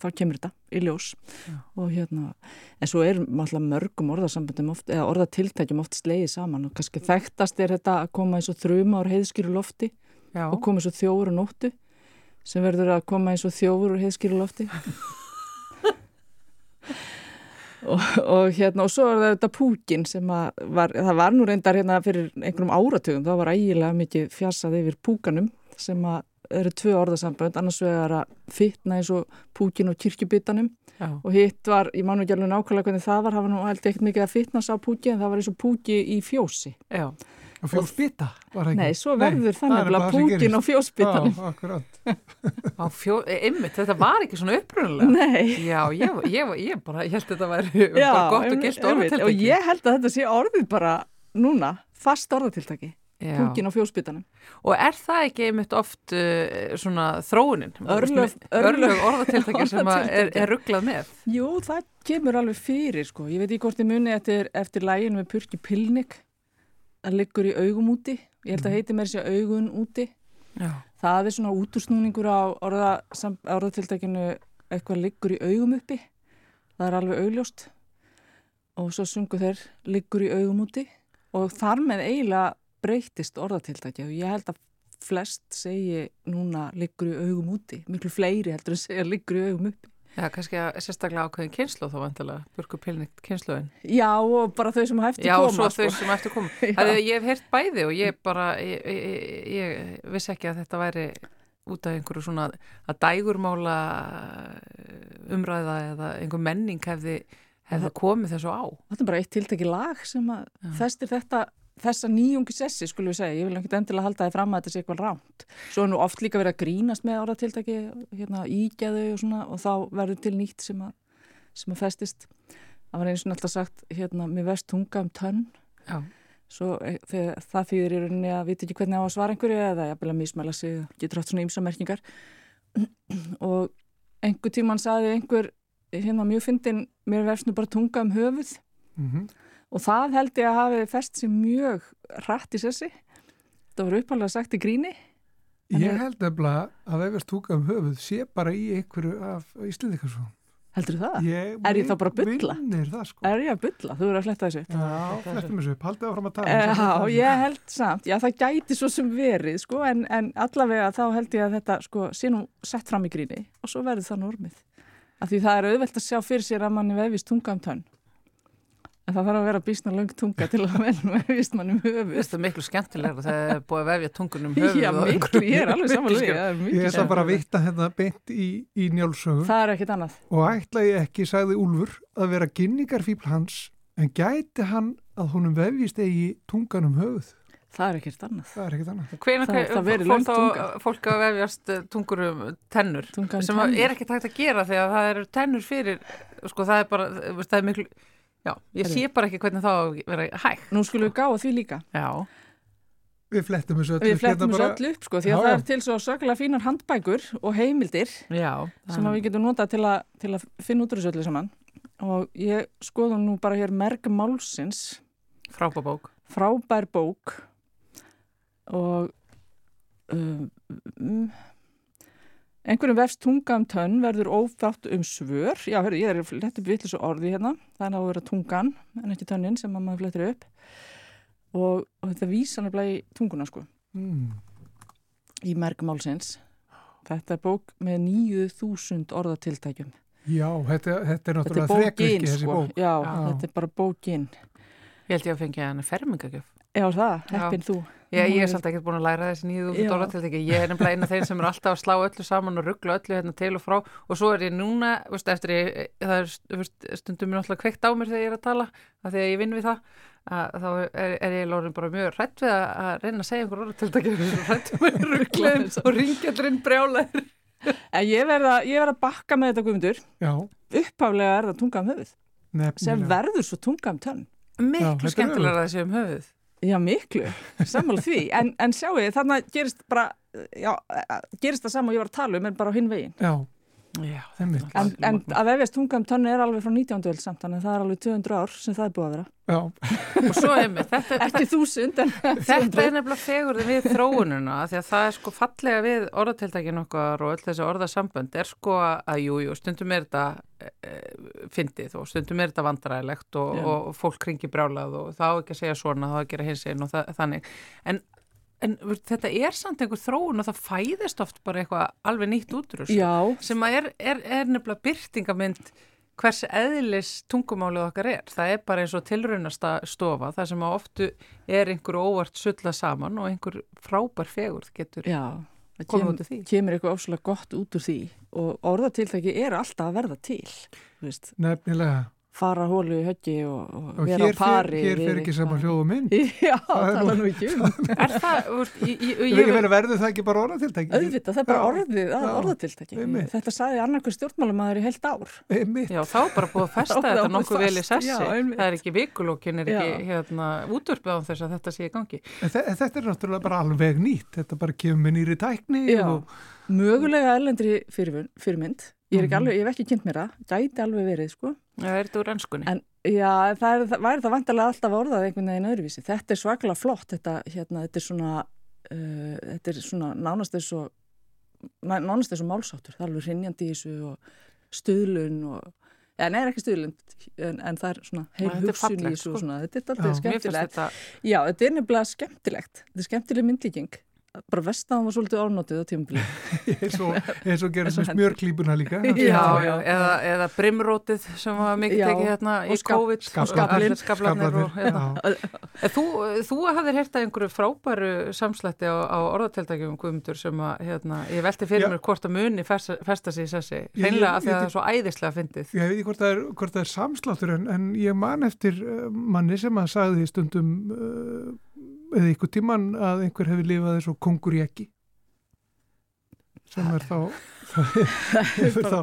þá kemur þetta í ljós Já. og hérna, en svo er mörgum orðasambandum oft, eða orðatiltækjum oft slegið saman og kannski þekktast er þetta að koma eins og þrjuma ár heiðskýru lofti Já. og koma eins og þjóður og nóttu sem verður að koma eins og þjóður og heiðskýru lofti og, og hérna og svo er þetta púkin sem að var, það var nú reyndar hérna fyrir einhverjum áratugum, það var ægilega mikið fjasað yfir púkanum sem að eru tvö orðasambönd, annars vegar að fitna eins og púkin og kirkjubitanum. Já. og hitt var, ég má nú ekki alveg nákvæmlega hvernig það var, það var nú held ekkert mikið að fitna sá púki en það var eins og púki í fjósi. Já. Og fjósbita var ekki? Nei, svo verður þannig að púkin og fjósbitanum. Já, akkurat. Fjó, Einmitt, þetta var ekki svona upprunnulega Nei. Já, ég, ég, ég bara, ég held að þetta væri bara gott og gilt orðatiltæki Og ég held að þetta sé orðið bara núna, fast orðatiltæki púkin og fjósbytanum. Og er það ekki einmitt oft uh, svona þróunin? Örlög, örlög orðatiltækja sem er, er rugglað með? Jú, það kemur alveg fyrir sko. Ég veit ekki hvort ég muni eftir, eftir lægin með Purki Pilnik að liggur í augum úti. Ég held að mhm. heiti mér sér augun úti. Já. Það er svona útúrsnúningur á orða, orðatiltækinu eitthvað liggur í augum uppi. Það er alveg augljóst. Og svo sungu þeir liggur í augum úti og þar með eiginlega breytist orðatiltækja og ég held að flest segi núna liggur í augum úti, miklu fleiri heldur að segja liggur í augum uppi. Já, kannski að sérstaklega ákveðin kynslu þá vantilega, burku pilnikt kynsluðin. Já, og bara þau sem Já, koma. Já, svo sko. þau sem hæfti koma. Það er ég hef heyrt bæði og ég bara, ég, ég, ég vissi ekki að þetta væri út af einhverju svona að dægurmála umræða eða einhver menning hefði, hefði komið þessu á. Þetta er bara eitt tiltekki lag sem að festir þetta þessa nýjungi sessi skulum við segja, ég vil ekki endilega halda þið fram að þetta sé eitthvað ránt. Svo er nú oft líka verið að grínast með áratiltæki, hérna ígæðu og svona og þá verður til nýtt sem að, sem að festist. Það var eins og alltaf sagt hérna með vest tunga um tönn. Já. Svo e, þegar, það þýðir í rauninni að viti ekki hvernig á að svara einhverju eða ég vil að mismæla sig, getur átt svona ýmsa merkingar og einhver tíman saði einhver hérna mjög fyndin, mér vefst nú bara tunga um höfuð Mm og það held ég að hafi fest sér mjög rætt í sessi. Það var uppalega sagt í gríni. Ég held nefnilega að vefjast túka um höfuð sé bara í einhverju af Íslandikarsson. Heldur það? Ég Er ég þá bara að það sko. Er ég að bylla? Þú eru að fletta þessu. Já, flettum þessu. Haldið áfram að tala. Já, ég held samt, já það gæti svo sem verið sko, en, en allavega þá held ég að þetta sko, sé nú sett fram í gríni og svo verður það normið. Af því það er auðvelt að sjá fyrir sér að manni vefist tunga um tönn. En það þarf að vera bísna löng tunga til að menn vefist manni um höfuð. Þetta er miklu skemmtilegra þegar það er búið að vefja tungunum höfuð Já, miklu, ég er alveg samanlega. Það er Ég miklu ætla bara að vitta hérna beint í, í njálsögu Það er ekkit annað. og ætla ég ekki, sagði Úlfur, að vera kynningarfíbl hans en gæti hann að honum vefjist eigi tungan um höfuð. Það er ekkit annað. Það er ekkert annað. Hvenær Það- það fór þá fólk að vefjast eh, tungur um tennur Tunga um sem tennur. er ekkert hægt að gera þegar það eru tennur fyrir sko það er bara, þú veist, það er miklu já, ég sé bara ekki hvernig það á að vera hægt. Nú skulum við gá að því líka. já, Við flettum þessu öllu. Við flettum hérna þessu öllu upp sko, því að Já, það er til svo sögulega fínar handbækur og heimildir já sem að við getum notað til að, til að finna út úr þessu öllu saman. Og ég skoðum nú bara hér merg málsins. Frábabók frábær bók. Og um, um, einhverjum vefst tunga um tönn verður ófátt um svör. Já, hörru, ég er lett upp vittlis orði hérna. Það er að vera tungan en ekki tönnin sem að maður flettir upp. Og, og þetta vísa nefnilega í tunguna sko. Mm. í merg málsins. Þetta er bók með 9000 orðatiltækjum. Já, þetta, þetta er þetta er náttúrulega bókin þrekvirki þessi sko. bók. já, Já. þetta er bara bókin. Ég held ég að fengi hann fermingagjöf já, það, Já. heppin þú. Ég, ég er svolítið ekkert búin að læra þessi nýðu Já. ég er nefnilega eina þeir sem er alltaf að slá öllu saman og ruggla öllu hérna til og frá. Og svo er ég núna, veist, eftir ég, það er veist, stundum mér náttúrulega kveikt á mér þegar ég er að tala, af því að ég vinn við það að þá er, er ég lórin bara mjög hrætt við að, að reyna að segja einhver orðatiltæki. Hrætt með rugglaðum og ringja allir inn brjálæður en ég verð að, ég verð að bakka með þetta guðmundur. Já, upphaflega er það tunga um höfuð. Sem verður svo tunga um tönn. Já, miklu þetta skemmtilega þessi um höfuð já miklu, sammála því. En, en sjáu þið, þannig gerist bara já, gerist það sama og ég var að tala um en bara á hinn veginn. Já, Já, en, en að vefjast tunga um tönn er alveg frá 19. öld samt þannig að það er alveg 200 ár sem það er búið að vera. Já, og svo mér, þetta, ekki þúsund en Þetta er nefnilega fegurði við þróununa því að það er sko fallega við orðatiltækin okkar og öll þessi orðasambönd er sko að jú, jú, stundum er þetta e, fyndið og stundum er þetta vandræðilegt og, og fólk ringi brjálað og það á ekki að segja svona, það á að gera hins einn og það, þannig. En, en þetta er samt einhver þróun og það fæðist oft bara eitthvað alveg nýtt útrús já, sem að er, er, er nefnilega byrtingamind hvers eðlis tungumálið okkar er. Það er bara eins og tilraunasta stofa, það sem oftu er einhver óvart sulla saman og einhver frábær fegurð getur já það komið kem, út af því. kemur eitthvað óslulega gott út úr því og orðatiltæki er alltaf að verða til nefnilega. Fara hólu í höggi og, og, Og vera á pari fer, hér fer ekki saman hljóð og mynd. Já, Það er tala nú- ekki um Er verður það ekki bara orðatiltæki? Auðvitað, það er bara orðið, já, orðatiltæki. einmitt. Þetta sagði annarkur stjórnmálamæður í heilt ár. Einmitt. já, þá bara búið að festa þetta nokkuð vel í sessi. það er ekki vikulókin, er ekki hérna, útvarpið á þess að þetta sé í gangi. En þe- en þetta er náttúrulega bara alveg nýtt. Þetta bara kemur nýri tækni Já. og Mögulega erlendri fyrirvun- fyrirmynd. Ég, er ekki Mhm. alveg, ég hef ekki kynnt mér það. Gæti alveg verið, sko. Já, er þetta úr ennskunni? En já, það, er, það væri það vantarlega alltaf orðað einhvern veginn öðruvísi. Þetta er svaklega flott. Þetta, hérna, þetta er svona, uh, þetta er svona nánast eins og, ná- nánast eins og málsáttur. Það er alveg hrinjandi í þessu og stuðlun og Ja, nei, ekki stuðlun, en, en það er svona heil hugsun í þessu sko. og svona, þetta er Já, alltaf skemmtilegt. Já, þetta er nefnilega skemmtilegt. Þetta er skemmtileg myndlíking. Bara vestaðan var svolítið árnótið á tímabili. eins og, og með smjörklípuna líka. Já, Já, já. eða, eða brimrótið sem var mikið tekið hérna í COVID og hérna. Þú, þú hafðir heyrt að einhverju frábæru samslætti á, á orðateltækjum Guðmundur sem að, hérna, ég velti fyrir Já. mér hvort að muni festa, festa sig í sessi, hreinlega af því að það er svo æðislega fyndið. Ég veit hvort það er, er samsláttur en, en ég man eftir uh, manni sem að sagði stundum uh, eða ykkur tíman að einhver hefur lifað eins og kongur í ekki sem er þá, þá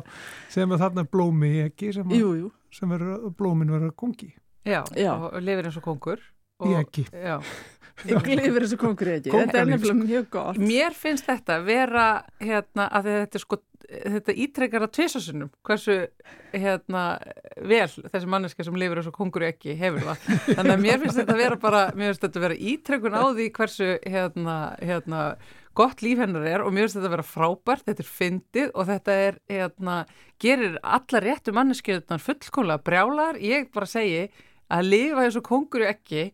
sem er þarna blómi í ekki sem, að, Jú, jú. sem er að blómin vera kongi Já, Já. og lifir eins og kongur. Í Og, ekki. já. Ég glifir þessu kongur ekki. Þetta er nefnilega mjög gott. Mér finnst þetta vera hérna að þetta er sko þetta ítrekkar að tvisasunum hversu hérna vel þessi manneska sem lifir eins og kongur ekki hefur það. Þannig að mér finnst þetta að vera bara, mér finnst þetta að vera ítrekkun á því hversu hérna, hérna gott líf hennar er og mér finnst þetta að vera frábært, þetta er fyndið og þetta er, hérna, gerir alla réttu manneskjöðunar fullkónlega brjálar. Ég bara segi að lifa eins og kongur ekki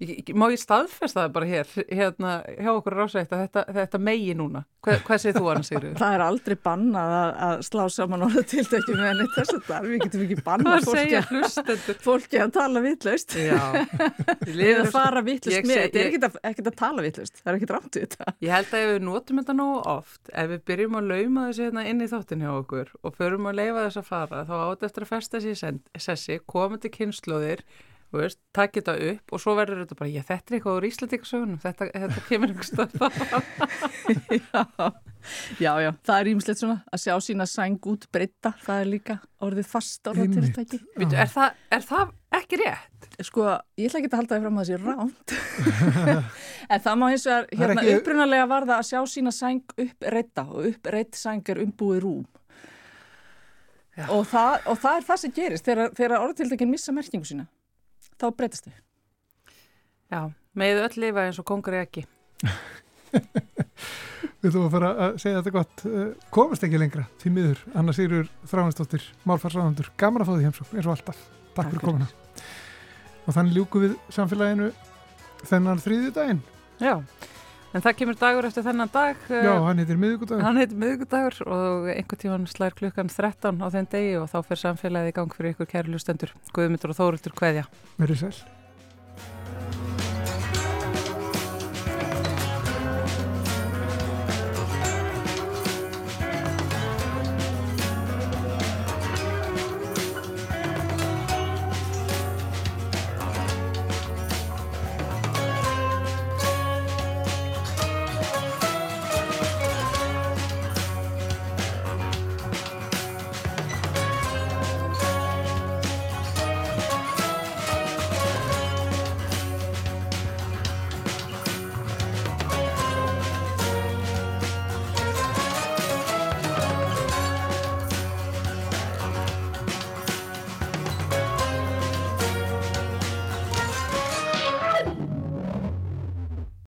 Má ég staðfesta það bara hér, hérna hjá okkur rásætt að þetta, þetta megi núna? Hvað, hvað segir þú Anna Sigurður? Það er aldrei bannað að, að slá saman orða tiltekki með henni þess að það, við getum ekki bannað fólki, fólki að tala vitlaust eða fara vitlaust með, þetta er ekkert að, ekkert að tala vitlaust, það er ekkert rámt við þetta. Ég held að ef við notum þetta nú oft, ef við byrjum að lauma þessi hérna inn í þáttin hjá okkur og förum að leifa þess að fara, þá átt eftir að festa þessi sessi, koma til kynnslóðir Veist, takk þetta upp og svo verður þetta bara, já þetta er eitthvað úr Íslandíkasögunum, þetta, þetta kemur einhver stöð já, já, já, það er ímislegt svona að sjá sína sæng út breyta, það er líka orðið fast orðið tiltæki. Er, er það ekki rétt? Sko, ég ætla ekki að halda það fram að það sé ránt, en það má hins vegar, hérna ekki... upprunalega var það að sjá sína sæng uppbreyta og uppbreyt sæng er umbúið rúm. Og það, og það er það sem gerist þegar, þegar orðtiltækinn missa merkingu sína þá breytast þau. Já, með öll lifa eins og kongur er ekki. Við þú að fara að segja þetta gott. Eh, komast ekki lengra til miður. Anna Sýrur Þráinsdóttir, Málfarsraðandur. Gaman að fá því heimsók, eins og alltaf. Takk, Takk fyrir komuna. Og þannig ljúku við samfélaginu þennan þrýðju daginn. Já. En það kemur dagur eftir þennan dag. Já, eh, hann heitir miðugudagur. Hann heitir miðugudagur og einhvern tíman slær klukkan 13 á þenn degi og þá fer samfélagið í gang fyrir ykkur kæru lustendur. Guðmyndur og Þóruldur, hvaðja? Verið sæl.